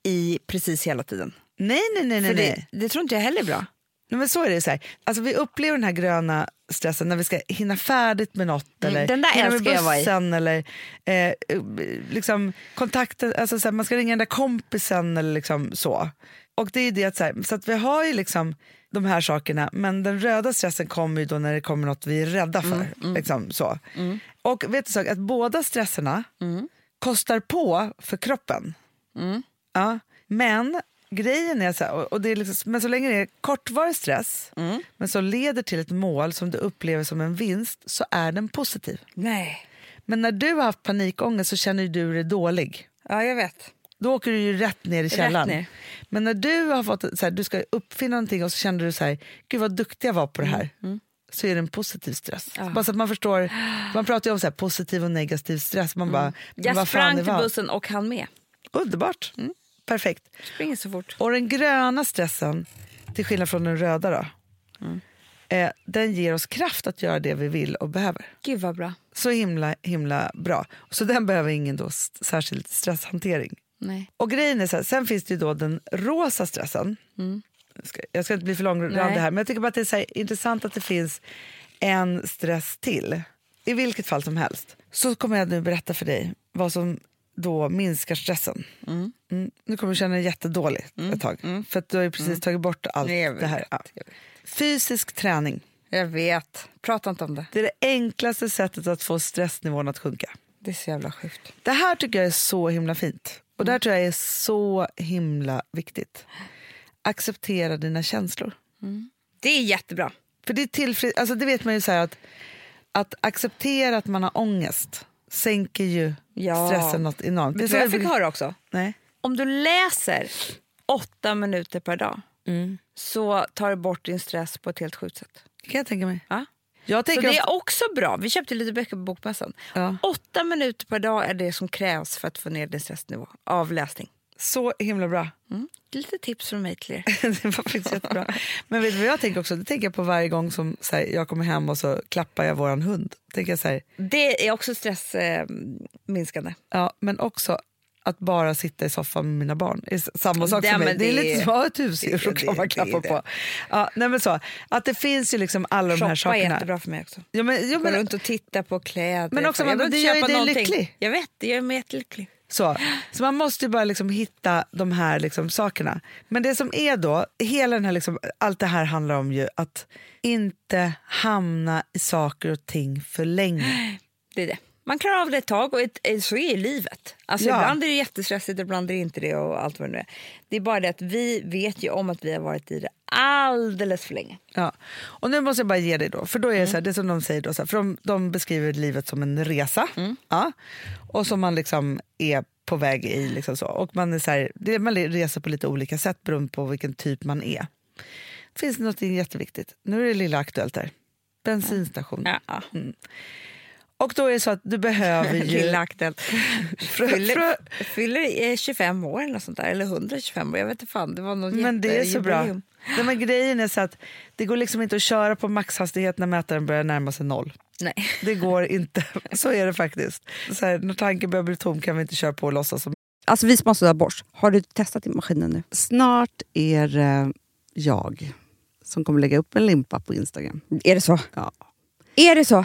i precis hela tiden. Nej, nej, nej. nej, nej. det, det tror inte jag heller är bra. Nej, men så är det. Så här. Alltså, vi upplever den här gröna stressen när vi ska hinna färdigt med något. Eller Mm, den där hinna med bussen eller eh, liksom, kontakten, alltså, så här, man ska ringa den där kompisen eller liksom så. Och det är det att, så, här, så att vi har ju liksom de här sakerna men den röda stressen kommer ju då när det kommer något vi är rädda för. Mm, Liksom, så. Och vet du så, att båda stresserna Mm. kostar på för kroppen. Ja, men grejen är så här, och det är liksom, men så länge det är kortvarig stress Mm. men som leder till ett mål som du upplever som en vinst så är den positiv. Nej. Men när du har haft panikångest så känner du dig dålig. Ja, jag vet. Då åker du ju rätt ner i källaren. ner. Men när du har fått så här, du ska uppfinna någonting och så känner du så här, gud vad duktig jag var på det här. Så är det en positiv stress. Bara så att man förstår, man pratar ju om så här, positiv och negativ stress. Man bara, men Jag vad sprang till bussen och han med. Underbart. Perfekt. Springer så fort. Och den gröna stressen, till skillnad från den röda, då, eh, den ger oss kraft att göra det vi vill och behöver. Gud vad bra. Så himla himla bra. Så den behöver ingen då särskild stresshantering. Nej. Och grejen är så här, sen finns det ju då den rosa stressen. Jag, ska, jag ska inte bli för långrandig här, men jag tycker bara att det är så här intressant att det finns en stress till. I vilket fall som helst så kommer jag nu berätta för dig vad som då minskar stressen. Mm. Nu kommer du känna dig jättedålig ett tag, för att du har ju precis tagit bort allt jag det här. vet, Ja. vet. Fysisk träning. Jag vet. Prata inte om det. Det är det enklaste sättet att få stressnivån att sjunka. Det är så jävla sjukt. Det här tycker jag är så himla fint. Och det här tror jag är så himla viktigt. Acceptera dina känslor. Det är jättebra. För det är tillfred... alltså det vet man ju så att, att acceptera att man har ångest sänker ju Ja. stressen något enormt. Vet du jag fick höra också? Nej. Om du läser åtta minuter per dag så tar det bort din stress på ett helt sjukt sätt. Det kan jag tänka mig. Ja? Jag Så det är också bra. Vi köpte lite böcker på Bokmässan. Ja. Åtta minuter per dag är det som krävs för att få ner din stressnivå av läsning. så himla bra. Mm. Lite tips från mig till er. det var faktiskt jättebra. Men vet du vad jag tänker också? Det tänker jag på varje gång som här, jag kommer hem och så klappar jag våran hund. Tänker jag så här, Det är också stressminskande. Ja, men också att bara sitta i soffan med mina barn är samma sak Ja, för mig. men Det är det lite som att ha ett husdjur det- det- kan man det klappa det. på. Ja, nej men så, att det finns ju liksom alla de här Shoppa är sakerna. jättebra för mig också. Ja, men, ja, Gå men, runt och titta på kläder. Men också, Jag man- det gör dig lycklig. Jag vet, det gör mig jättelycklig. så. så man måste ju bara liksom hitta de här liksom sakerna. Men det som är då, hela den här liksom, allt det här handlar om ju att inte hamna i saker och ting för länge. Det är det. Man klarar av det ett tag och ett, eh, så är livet. Alltså Ja. Ibland är det jättestressigt, ibland är det inte det och allt vad det nu är. Det är bara det att vi vet ju om att vi har varit i det alldeles för länge. Ja. Och nu måste jag bara ge dig då, för då är det så här, det är som de säger då, så här, för de, de beskriver livet som en resa. Ja. Och som man liksom är på väg i. Liksom så. Och man, är så här, det, man reser på lite olika sätt beroende på vilken typ man är. Det finns något jätteviktigt. Nu är det lilla aktuellt där. Bensinstation. Ja. Och då är det så att du behöver ju... Lilla Aktuellt. Frö- Fyller, frö- fyller eh, 25 år eller sånt där, eller 125 år. Jag vet inte fan, det var något Men det är så bra. Nej, men grejen är så att det går liksom inte att köra på maxhastighet när mätaren börjar närma sig noll. Nej. Det går inte. Så är det faktiskt. Så här, när tanken börjar bli tom kan vi inte köra på och låtsas som... Alltså vi sponsrade av Bosch. Har du testat i maskinen nu? Snart är det jag som kommer lägga upp en limpa på Instagram. Är det så? Ja. Är det så?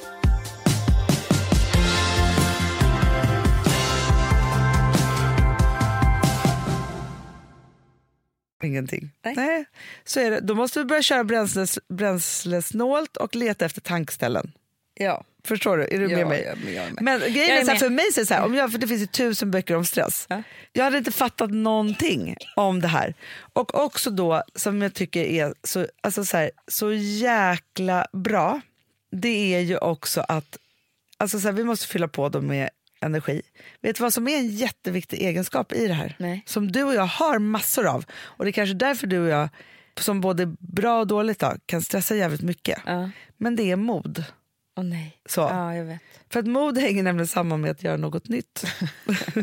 Ingenting. Nej. Så är det. Då måste vi börja köra bränsles, bränslesnålt och leta efter tankställen. Ja. Förstår du? Är du med mig? Men grejen Jag är är så med. för mig så är det så här, om jag, för det finns ju tusen böcker om stress. Ja. Jag hade inte fattat någonting om det här. Och också då, som jag tycker är så, alltså så, här, så jäkla bra, det är ju också att alltså så här, vi måste fylla på dem med energi. Vet du vad som är en jätteviktig egenskap i det här? Nej. Som du och jag har massor av. Och det är kanske därför du och jag, som både bra och dåligt då, kan stressa jävligt mycket. Ja. Men det är mod. Åh nej. Så. Ja, jag vet. För att mod hänger nämligen samman med att göra något nytt.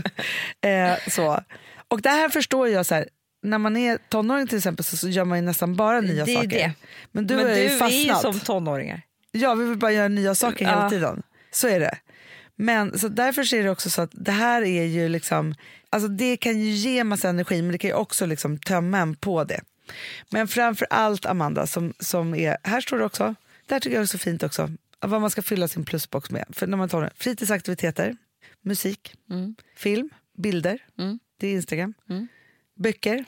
eh, så. Och det här förstår jag så här, när man är tonåring till exempel så, gör man ju nästan bara nya Det är saker. det. Men du Men har du ju är ju fastnat. som tonåringar. Ja, vi vill bara göra nya saker hela Ja. tiden. Så är det. Men så därför är det också så att det här är ju liksom, alltså det kan ju ge massa energi men det kan ju också liksom tömma en på det. Men framför allt Amanda som, som är, här står det också, det här tycker jag är så fint också, vad man ska fylla sin plusbox med. För när man tar det, fritidsaktiviteter, musik, film, bilder, det är Instagram, böcker.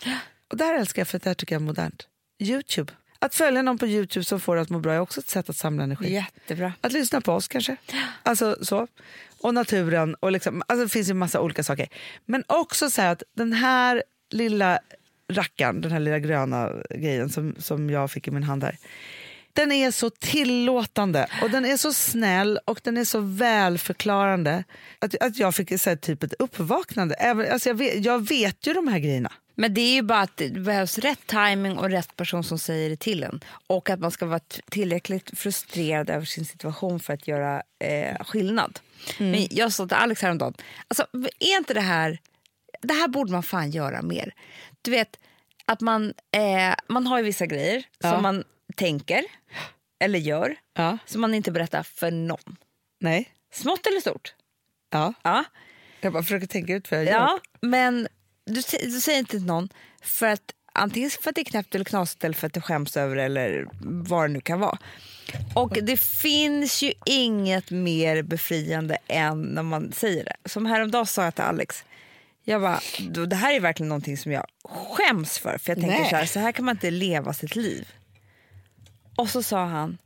Och det här älskar jag för det här tycker jag är modernt. Youtube. Att följa någon på Youtube som får det att må bra är också ett sätt att samla energi. Jättebra. Att lyssna på oss kanske. Alltså så. Och naturen. Och liksom, alltså det finns ju massa olika saker. Men också så här att den här lilla rackaren, den här lilla gröna grejen som, som jag fick i min hand här. Den är så tillåtande och den är så snäll och den är så välförklarande att, att jag fick så här, typ ett uppvaknande. Även, alltså jag, vet, jag vet ju de här grejerna. Men det är ju bara att det behövs rätt timing och rätt person som säger det till en. Och att man ska vara tillräckligt frustrerad över sin situation för att göra eh, skillnad. Men jag sa till Alex häromdagen, alltså, är inte det här... Det här borde man fan göra mer. Du vet, att man, eh, man har ju vissa grejer Ja. som man tänker eller gör Ja. som man inte berättar för någon. Nej. Smått eller stort. Ja. Ja. Jag bara försöker tänka ut vad jag gör. Ja, men du, du säger inte till någon för att antingen för att det är knäppt eller knasigt eller för att du skäms över det eller vad det nu kan vara. Och det finns ju inget mer befriande än när man säger det. Som häromdagen sa jag till Alex, jag bara, "Du, det här är verkligen någonting som jag skäms för. För jag tänker Nej. så här, så här kan man inte leva sitt liv. Och så sa han,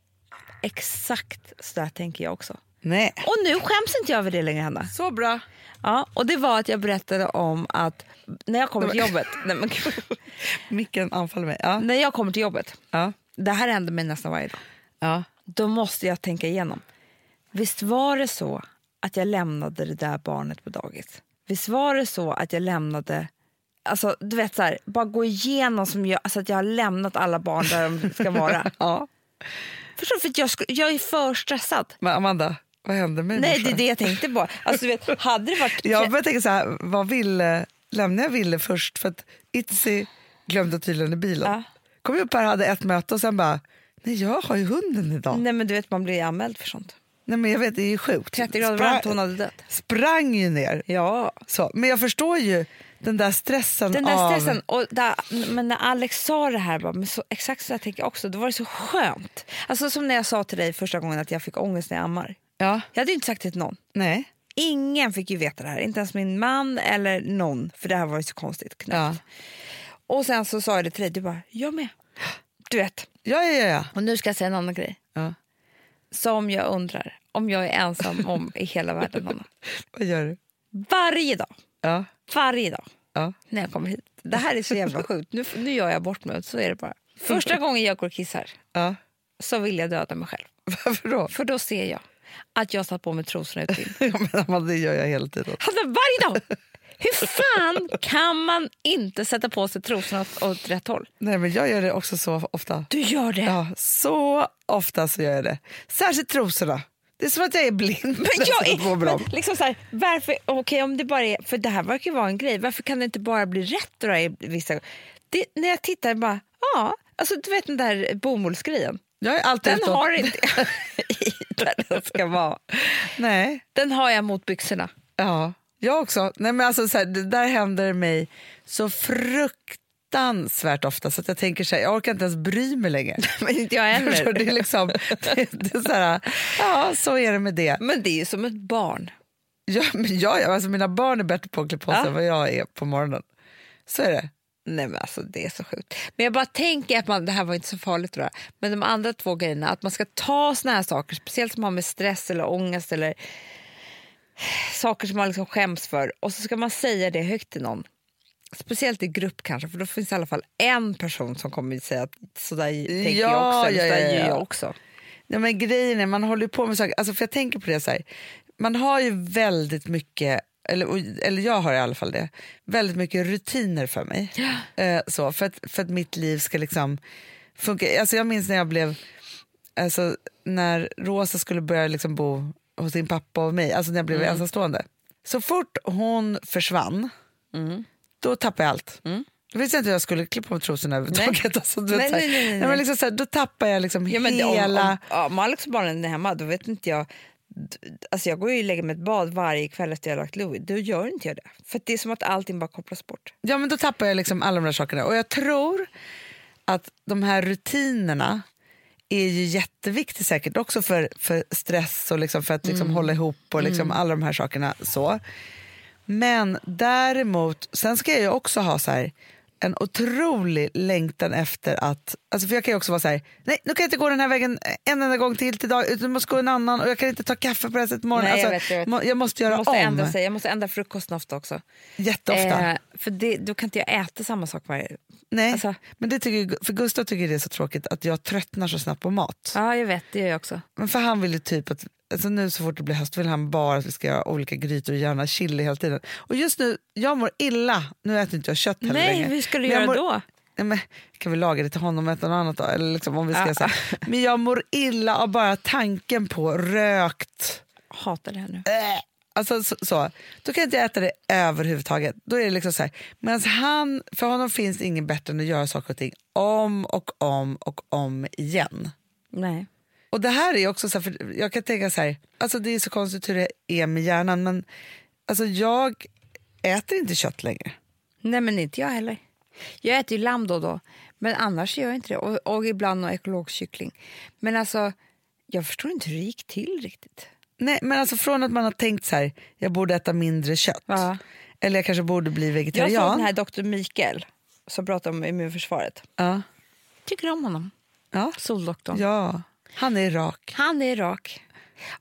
exakt så där tänker jag också. Nej. Och nu skäms inte jag över det längre Hanna. Så bra. Ja, och det var att jag berättade om att när jag kommer till jobbet, nej, men. Micken anfaller mig. Ja. när jag kommer till jobbet, Ja. det här händer mig nästan varje dag, Ja. då måste jag tänka igenom. Visst var det så att jag lämnade det där barnet på dagis? Visst var det så att jag lämnade Alltså, du vet så här, bara gå igenom som jag, alltså att jag har lämnat alla barn där de ska vara. ja. Förstår du? För jag, jag är för stressad. Men Amanda, vad hände med Nej, det är det jag tänkte på. Alltså, vet, hade det varit... Jag började tänka så här, vad ville, lämnade jag Ville först? För att Itzy glömde tydligen i bilen. Ja. Kom upp här hade ett möte och sen bara, nej jag har ju hunden idag. Nej, Nej, men du vet, man blir anmäld för sånt. men jag vet, det är ju sjukt. 30 grader Sprang- varmt, hon hade dött. Sprang ju ner. Ja, Så. Men jag förstår ju den där stressen Den där av... stressen, och där, men när Alex sa det här, bara, men så, exakt så jag tänker jag också, då var det så skönt. Alltså som när jag sa till dig första gången att jag fick ångest när jag ammar. Ja, Jag hade ju inte sagt det till någon. nej. Ingen fick ju veta det här, inte ens min man eller någon, för det här var ju så konstigt. Ja. Och sen så sa jag det till dig, du bara, jag med. Du vet, Ja, ja, ja, ja. och nu ska jag säga en annan grej. ja. Som jag undrar om jag är ensam om i hela världen, Hanna. Vad gör du? Varje dag, Ja, varje dag ja. när jag kommer hit. Det här är så jävla sjukt. Nu, nu gör jag bort mig, så är det bara. Första gången jag går och kissar ja. så vill jag döda mig själv. Varför då? För då ser jag att jag satt på mig trosorna ut till. Ja, men det gör jag hela tiden. Alltså, varje dag! Hur fan kan man inte sätta på sig trosorna åt, åt rätt håll? Nej, men jag gör det också så ofta. Du gör det. Ja, så ofta så gör jag det. Särskilt trosorna. Det är som att jag är blind. Men jag är, men liksom så här, varför, okej om det bara är, för det här verkar ju vara en grej, varför kan det inte bara bli rätt då i vissa, det, när jag tittar bara, ja, alltså du vet den där bomullsgrejen, Jag är alltid den utåt. har inte i där den ska vara. Nej, Den har jag mot byxorna. ja. Jag också. Nej, men alltså, så här, det där händer mig så fruktansvärt ofta så att jag tänker så här, jag orkar inte ens bry mig längre. Men inte jag du? det är liksom, det, det är så här, ja så är det med det. Men det är ju som ett barn. Ja, men jag, alltså, mina barn är bättre på att klä på sig Ja. än vad jag är på morgonen. Så är det. Nej men alltså det är så sjukt. Men jag bara tänker att man, det här var inte så farligt tror jag. Men de andra två grejerna, att man ska ta såna här saker, speciellt som har med stress eller ångest eller saker som man liksom skäms för och så ska man säga det högt till någon. Speciellt i grupp kanske, för då finns det i alla fall en person som kommer att säga att sådär tänker jag Ja, också, eller ja, sådär ja, gör ja. jag också. Nej, men grejen är, man håller ju på med saker, alltså, för jag tänker på det så här, man har ju väldigt mycket, eller, eller jag har i alla fall det, väldigt mycket rutiner för mig. Eh, så, för, att, för att mitt liv ska liksom funka. Alltså jag minns när jag blev, alltså när Rosa skulle börja liksom bo hos sin pappa och mig, alltså när jag blev ensamstående. Så fort hon försvann, då tappade jag allt. Visste jag inte hur jag skulle klippa på trosorna överhuvudtaget. Alltså, Nej, nej, nej, nej, men liksom så här, då tappar jag liksom Ja, men det- hela... Om, om, om Alex och barnen är hemma, då vet inte jag... Alltså jag går ju och lägger mig ett bad varje kväll efter jag har lagt Louis. Då gör inte jag det. För det är som att allting bara kopplas bort. Ja, men då tappar jag liksom alla de där sakerna. Och jag tror att de här rutinerna är ju jätteviktigt säkert också för, för stress och liksom för att liksom hålla ihop och liksom alla de här sakerna. så. Men däremot, sen ska jag ju också ha så här, en otrolig längtan efter att... Alltså för jag kan ju också vara så här, nej nu kan jag inte gå den här vägen en enda gång till till dag, utan jag måste gå en annan och jag kan inte ta kaffe på det här sättet imorgon. Nej, jag alltså, vet, jag vet. jag måste göra Jag måste, om ändra sig. jag måste ändra frukosten ofta också. jätteofta. Eh, för det, då kan inte jag äta samma sak varje... Nej, Alltså- men det tycker, för Gustav tycker det är så tråkigt att jag tröttnar så snabbt på mat. Ja, jag vet. Det gör jag också. Men för han vill ju typ att, alltså nu så fort det blir höst vill han bara att vi ska göra olika grytor och gärna chili hela tiden. Och just nu, jag mår illa. Nu äter inte jag kött heller Nej, längre. hur ska du göra mår, då? Nej, men, kan vi laga det till honom och äta något annat då? Eller liksom, om vi ska Ja. säga. Men jag mår illa av bara tanken på rökt. Hatar det här nu. Äh. Alltså, så, så. Då kan jag inte äta det överhuvudtaget. Då är det liksom så här. Medan han, för honom finns det ingen bättre än att göra saker och ting om och om och om igen. Nej. Och det här är också så här, för jag kan tänka så här, alltså det är så konstigt hur det är med hjärnan men alltså jag äter inte kött längre. Nej, men inte jag heller. Jag äter ju lamm då och då, men annars gör jag inte det. Och, och ibland någon ekologisk kyckling. Men alltså, jag förstår inte hur det gick till riktigt. Nej men alltså från att man har tänkt så här, jag borde äta mindre kött. Ja. Eller jag kanske borde bli Jag vegetarian. såg den här doktor Mikael som pratar om immunförsvaret. ja. Tycker om honom. Ja. Soldoktorn. ja, han är rak. Han är rak.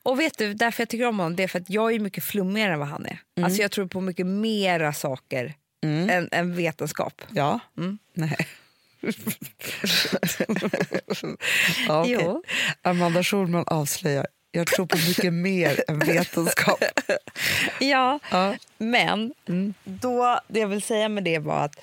Och vet du, därför jag tycker om honom, det är för att jag är mycket flummigare än vad han är. Mm. Alltså jag tror på mycket mera saker än, än vetenskap. Ja. Mm. Nej. ja, okej. Jo. Amanda Schulman avslöjar. Jag tror på mycket mer än vetenskap. Ja, Ja. men då, det jag vill säga med det var att,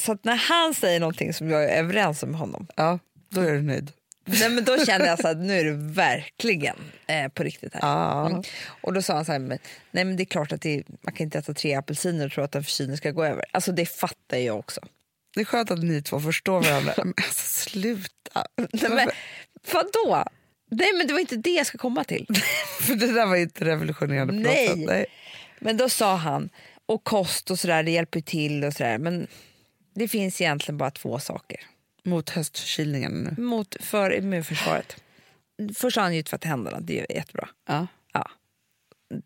så att när han säger någonting som jag är överens med honom, Ja, då är du nöjd. Nej, men då kände jag så att nu är det verkligen eh, på riktigt här. Ja. Mm. Och då sa han så här, men, nej men det är klart att det man kan inte äta tre apelsiner och tro att en förkylning ska gå över. Alltså det fattar jag också. Det är skönt att ni två förstår varandra. Men alltså, sluta. Nej, men, vadå? Nej men det var inte det jag ska komma till. För det där var inte revolutionerande på Nej. något sätt. Nej. Men då sa han, och kost och sådär, det hjälper till och sådär. Men det finns egentligen bara två saker Mot höstförkylningen nu. mot för immunförsvaret. Först sa han ju tvätta händerna, det är jättebra. Ja. Ja,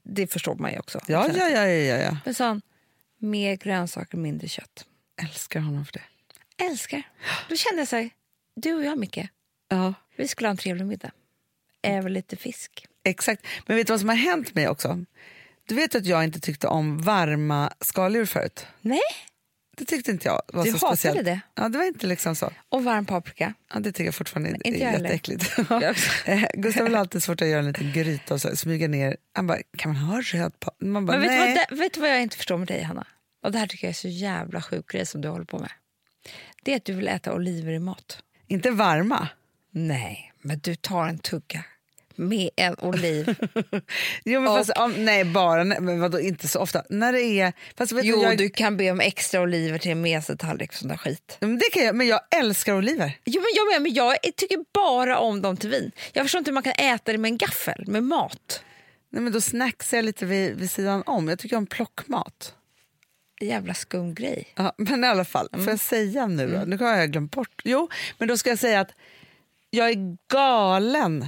det förstår man ju också. Ja, ja, ja, ja, ja. Men sa han, mer grönsaker, mindre kött. Älskar honom för det. Älskar. Då kände jag så här, du och jag Micke, Ja. vi skulle ha en trevlig middag. Även lite fisk. Exakt. Men vet du vad som har hänt mig också? Du vet att jag inte tyckte om varma skaldjur förut. Nej, Det tyckte inte jag var Du så hatade speciellt. det? Ja, det var inte liksom så. och varm paprika. Ja, det tycker jag fortfarande Inte är jag jätteäckligt. Jag också. Eh, Gustav vill alltid så fort jag gör en liten gryta och så, smyga ner. Han bara, kan man ha röd paprika? Man bara, Men vet du, nej. vad, vet du vad jag inte förstår med dig, Hanna? Och det här tycker jag är så jävla sjuk grej som du håller på med. Det är att du vill äta oliver i mat. Inte varma. Nej, men du tar en tugga med en oliv. Jo, men Och- fast, om, nej, bara, men vadå, inte så ofta. När det är... Fast vet jo, du, jag, du kan be om extra oliver till en mesetallrik sån där skit. Men det kan jag, men jag älskar oliver. Jo, men jag, men jag tycker bara om dem till vin. Jag förstår inte hur man kan äta det med en gaffel, med mat. Nej, men då snacksar jag lite vid, vid sidan om. Jag tycker om plockmat. Jävla skum grej. Ja, men i alla fall, får jag säga nu då? Nu har jag glömt bort. Jo, men då ska jag säga att jag är galen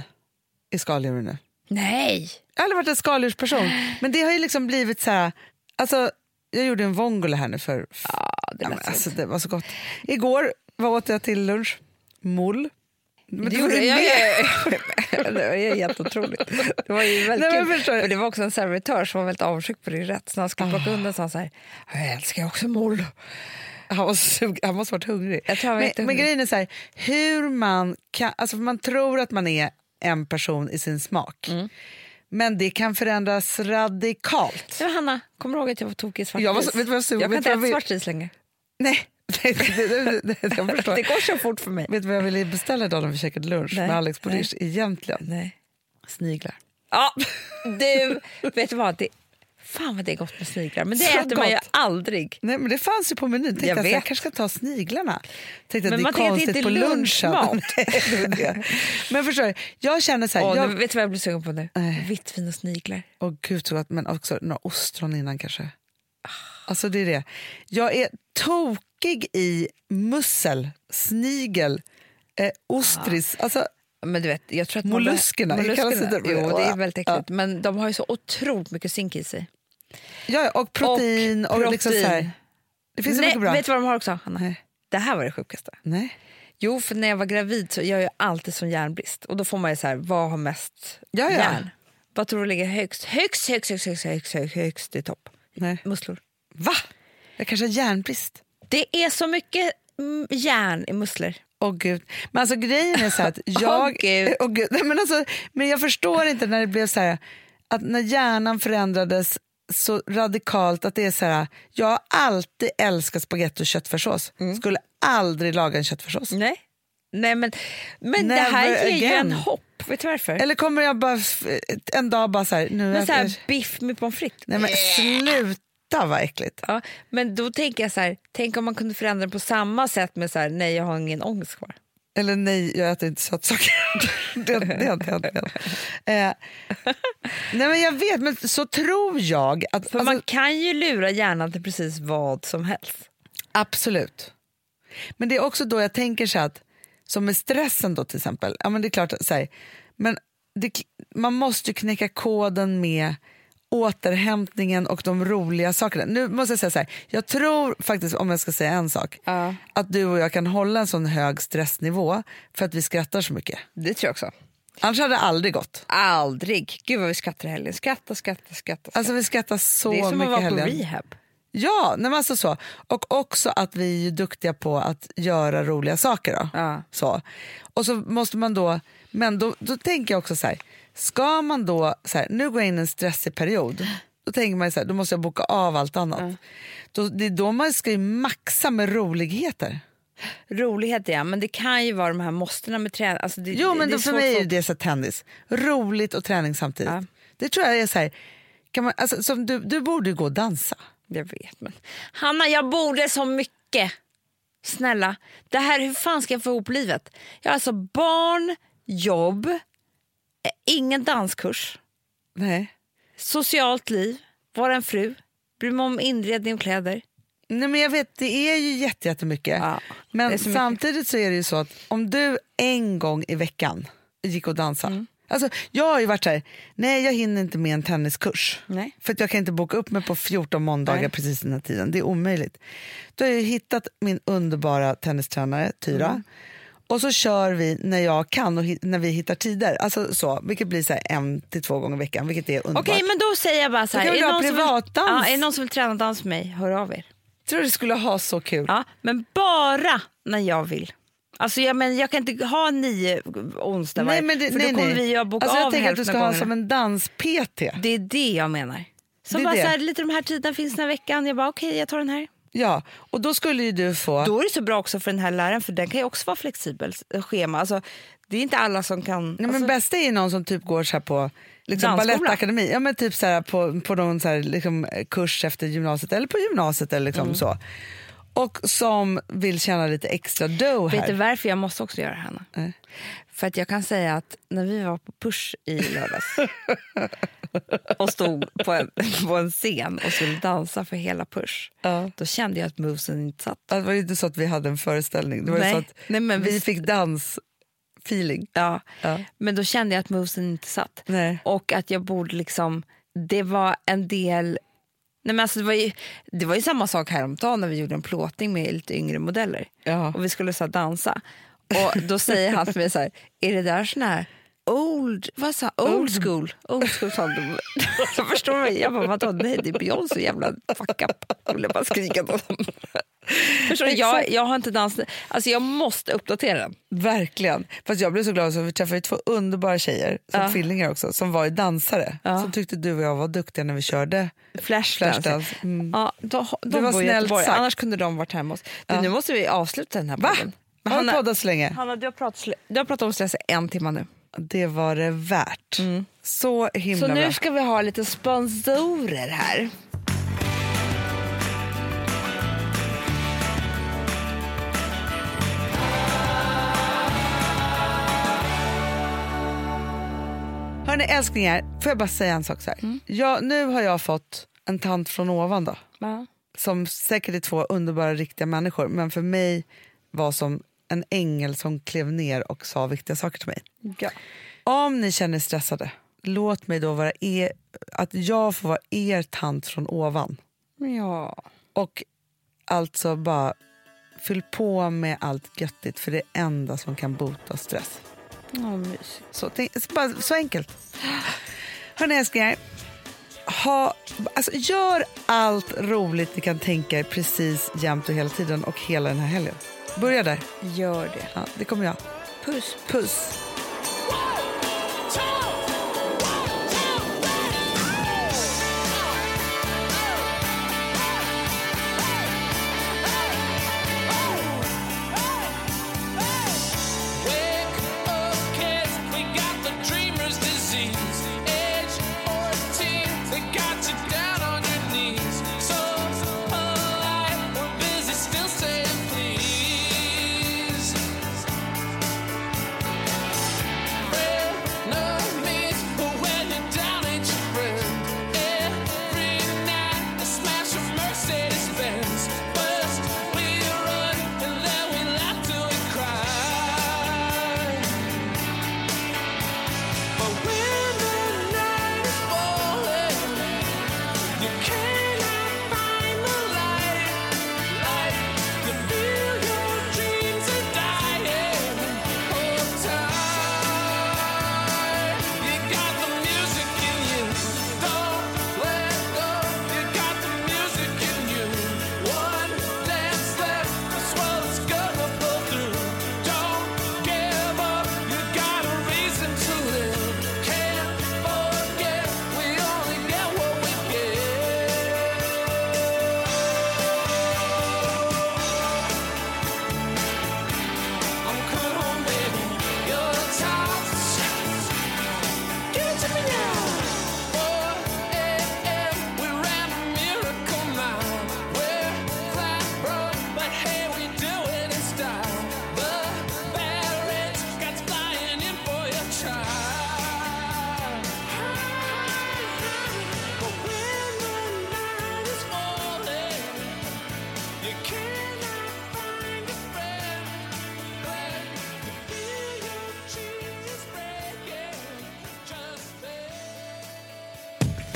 i skaldjur nu. Nej! Jag har aldrig varit en skaldjursperson, men det har ju liksom blivit så här... Alltså, jag gjorde en vongole här nu för... Ja, det Ja, men alltså, det var så gott. Igår vad åt jag till lunch? Moll. Men Det gjorde ju jag. mer- det var ju helt otroligt. Det var ju väldigt Nej, men? För det var också en servitör som var väldigt avundsjuk på din rätt. Så när han skulle plocka undan sa han så här, jag älskar också moll. Han, var sug- han måste varit hungrig. Jag tror han var men, men jättehungrig. grejen är så här, hur man kan... Alltså man tror att man är en person i sin smak. Mm. Men det kan förändras radikalt. Ja, Hanna, kommer du ihåg att jag var tokig i svartris? Jag var vet vad jag såg? jag kan inte äta vi- svartris längre. Nej, det, går så fort för mig. Vet du vad jag ville beställa idag när vi käkade lunch Nej, med Alex på nej. Egentligen? Nej. Sniglar. Ja, du, vet du vad? Det, fan vad det är gott med sniglar. Men det Så äter man ju gott. aldrig. Nej, men det fanns ju på menyn. Tänkte Jag jag, jag, kanske ska ta sniglarna. Tänkte Men att det är att det konstigt inte är på lunchen. Nej, det det. Men förstår du, jag känner så här, Åh, jag, nu, vet du vad jag blir sugen på nu? Nej. Vitt vin och sniglar. Åh gud så gott, men också några ostron innan kanske. Alltså det är det. Jag är tokig i mussel, snigel, eh, ostris. Alltså, Men du vet, jag tror att Molluskerna, det molluskerna. det- Jo, det är väldigt Ja. äckligt. Men de har ju så otroligt mycket zink i sig. Ja, och protein och, liksom så här. Det finns så Nej, mycket bra. vet du vad de har också, Hanna? Nej. Det här var det sjukaste. Nej. Jo, för när jag var gravid så jag är alltid som järnbrist. Och då får man ju så här, vad har mest Ja, ja. järn? Vad tror du ligger högst? Högst, högst, högst, högst, högst, högst, högst i topp? Nej. Musslor. Va? Jag kanske har järnbrist. Det är så mycket mm, järn i musslor. Åh gud. Men alltså grejen är så att jag... Åh, gud. Åh, gud. Nej, men, alltså, men jag förstår inte när det blev så här att när hjärnan förändrades så radikalt att det är så här, jag har alltid älskat spagetti och köttfärssås. Mm. Skulle aldrig laga en köttfärssås. Nej. Nej, men, men det här ger ju again. en hopp. Vet du varför? Eller kommer jag bara en dag bara så här, nu men så här, jag, biff med pommes frites. nej men sluta vad äckligt. Ja, men då tänker jag så här, tänk om man kunde förändra det på samma sätt med så här, nej jag har ingen ångest kvar. Eller nej, jag äter inte sötsaker. det, det hänt än. Eh, nej men jag vet, men så tror jag att... För alltså- man kan ju lura hjärnan till precis vad som helst. Absolut. Men det är också då jag tänker så att, som med stressen då till exempel, ja men det är klart, så här, men det, man måste ju knäcka koden med återhämtningen och de roliga sakerna. Nu måste jag säga så här, jag tror faktiskt, om jag ska säga en sak, Ja. att du och jag kan hålla en sån hög stressnivå för att vi skrattar så mycket. Det tror jag också. Annars hade det aldrig gått. Aldrig. Gud vad vi skrattar i helgen. Skratta, skratta, skratta. Alltså vi skrattar så det är som att mycket vara på rehab. Ja, nej alltså så. Och också att vi är duktiga på att göra roliga saker. Då. Ja. Så. Och så måste man då, men då, då tänker jag också så här, ska man då, så här, nu går jag in i en stressig period, då tänker man så här, då måste jag boka av allt annat. Då, det är då man ska ju maxa med roligheter. Rolighet ja, men det kan ju vara de här måstena med träning. Alltså det, Jo det, men det för mig är det så tennis, roligt och träning samtidigt. Ja. Det tror jag är så här, kan man, alltså, som du, du borde gå och dansa. Jag vet men. Hanna jag borde så mycket. Snälla, det här, hur fan ska jag få ihop livet? Jag har alltså barn, jobb, ingen danskurs, Nej. socialt liv, vara en fru, bry mig om inredning och kläder. Nej, men jag vet, det är ju jätte- jättemycket. Ja, men så mycket. samtidigt så är det ju så att om du en gång i veckan gick och dansade. Mm. Alltså, jag har ju varit så här, nej jag hinner inte med en tenniskurs. Nej. För att jag kan inte boka upp mig på 14 måndagar Nej. precis den här tiden. Det är omöjligt. Då har jag hittat min underbara tennistränare Tyra. Mm. Och så kör vi när jag kan och när vi hittar tider. Alltså så, vilket blir så en till två gånger i veckan. Vilket är underbart. Okej men då säger jag bara så Då här. kan vi är någon som vill- privatdans. Ja, är det någon som vill träna dans med mig, hör av er. tror du skulle ha så kul? Ja, men bara när jag vill. Alltså jag, men jag kan inte ha nio onsdagar Nej, men det, för nej, då kommer nej. vi att boka alltså, jag av tänker att du ska av ha gångerna. som en dans-PT. Det är det jag menar. Som bara det. Så här, lite de här tiderna finns den här veckan. Jag bara okej, jag tar den här. Ja, och då skulle ju du få... Då är det så bra också för den här läraren för den kan ju också vara flexibel schema. Alltså, det är inte alla som kan... Nej, men alltså, bästa är ju någon som typ går så här på liksom Dansskola. balettakademi, ja, men typ så här på, på någon så här liksom kurs efter gymnasiet eller på gymnasiet eller liksom Mm. så. Och som vill tjäna lite extra dough Vet du här. varför jag måste också göra det Hanna? Nej. För att jag kan säga att när vi var på Push i lördags och stod på en, på en scen och skulle dansa för hela Push, Ja. då kände jag att movesen inte satt. Det var ju inte så att vi hade en föreställning, det var Nej. så att Nej, men vi vi- fick dansfeeling. Ja. Ja. Men då kände jag att movesen inte satt. Nej. Och att jag borde liksom, det var en del Nej, men alltså det, var ju, det var ju samma sak häromdagen när vi gjorde en plåtning med lite yngre modeller. Ja. Och vi skulle så dansa. Och då säger han till mig så här, är det där sån här old, vad sa old school. Old school sa de. Jag förstår mig. Jag bara, vadå? Nej, det är Beyoncé jävla fuck up. Jag ville bara skrika åt dem. Förstår du? Jag, jag har inte dansat. Alltså jag måste uppdatera den. Verkligen. Fast jag blev så glad så vi träffade två underbara tjejer, som Ja. tvillingar också, som var dansare. Ja. Som tyckte du och jag var duktiga när vi körde Flashdance. Flashdance. Mm. Ja, de, de Det var snällt sagt. Annars kunde de varit hemma hos Ja. Nu måste vi avsluta den här Va? Har du poddat så länge? Hanna, du har pratat, du har pratat om stress i en timme nu. Det var det värt. Så himla Så nu bra. ska vi ha lite sponsorer här. Hörni älsklingar, får jag bara säga en sak så. Mm. Jag, nu har jag fått en tant från ovan då. Ja. som säkert är två underbara riktiga människor men för mig var som en ängel som klev ner och sa viktiga saker till mig. Ja. Om ni känner er stressade, låt mig då vara er, att jag får vara er tant från ovan. ja. Och alltså bara fyll på med allt göttigt för det är det enda som kan bota stress. Ja, mysigt. Så, tänk, så, bara, så enkelt. Hörni älsklingar, ha, alltså, gör allt roligt ni kan tänka er precis jämt och hela tiden och hela den här helgen. Börja där. Gör det. Ja, det kommer jag. Puss. Puss. Wake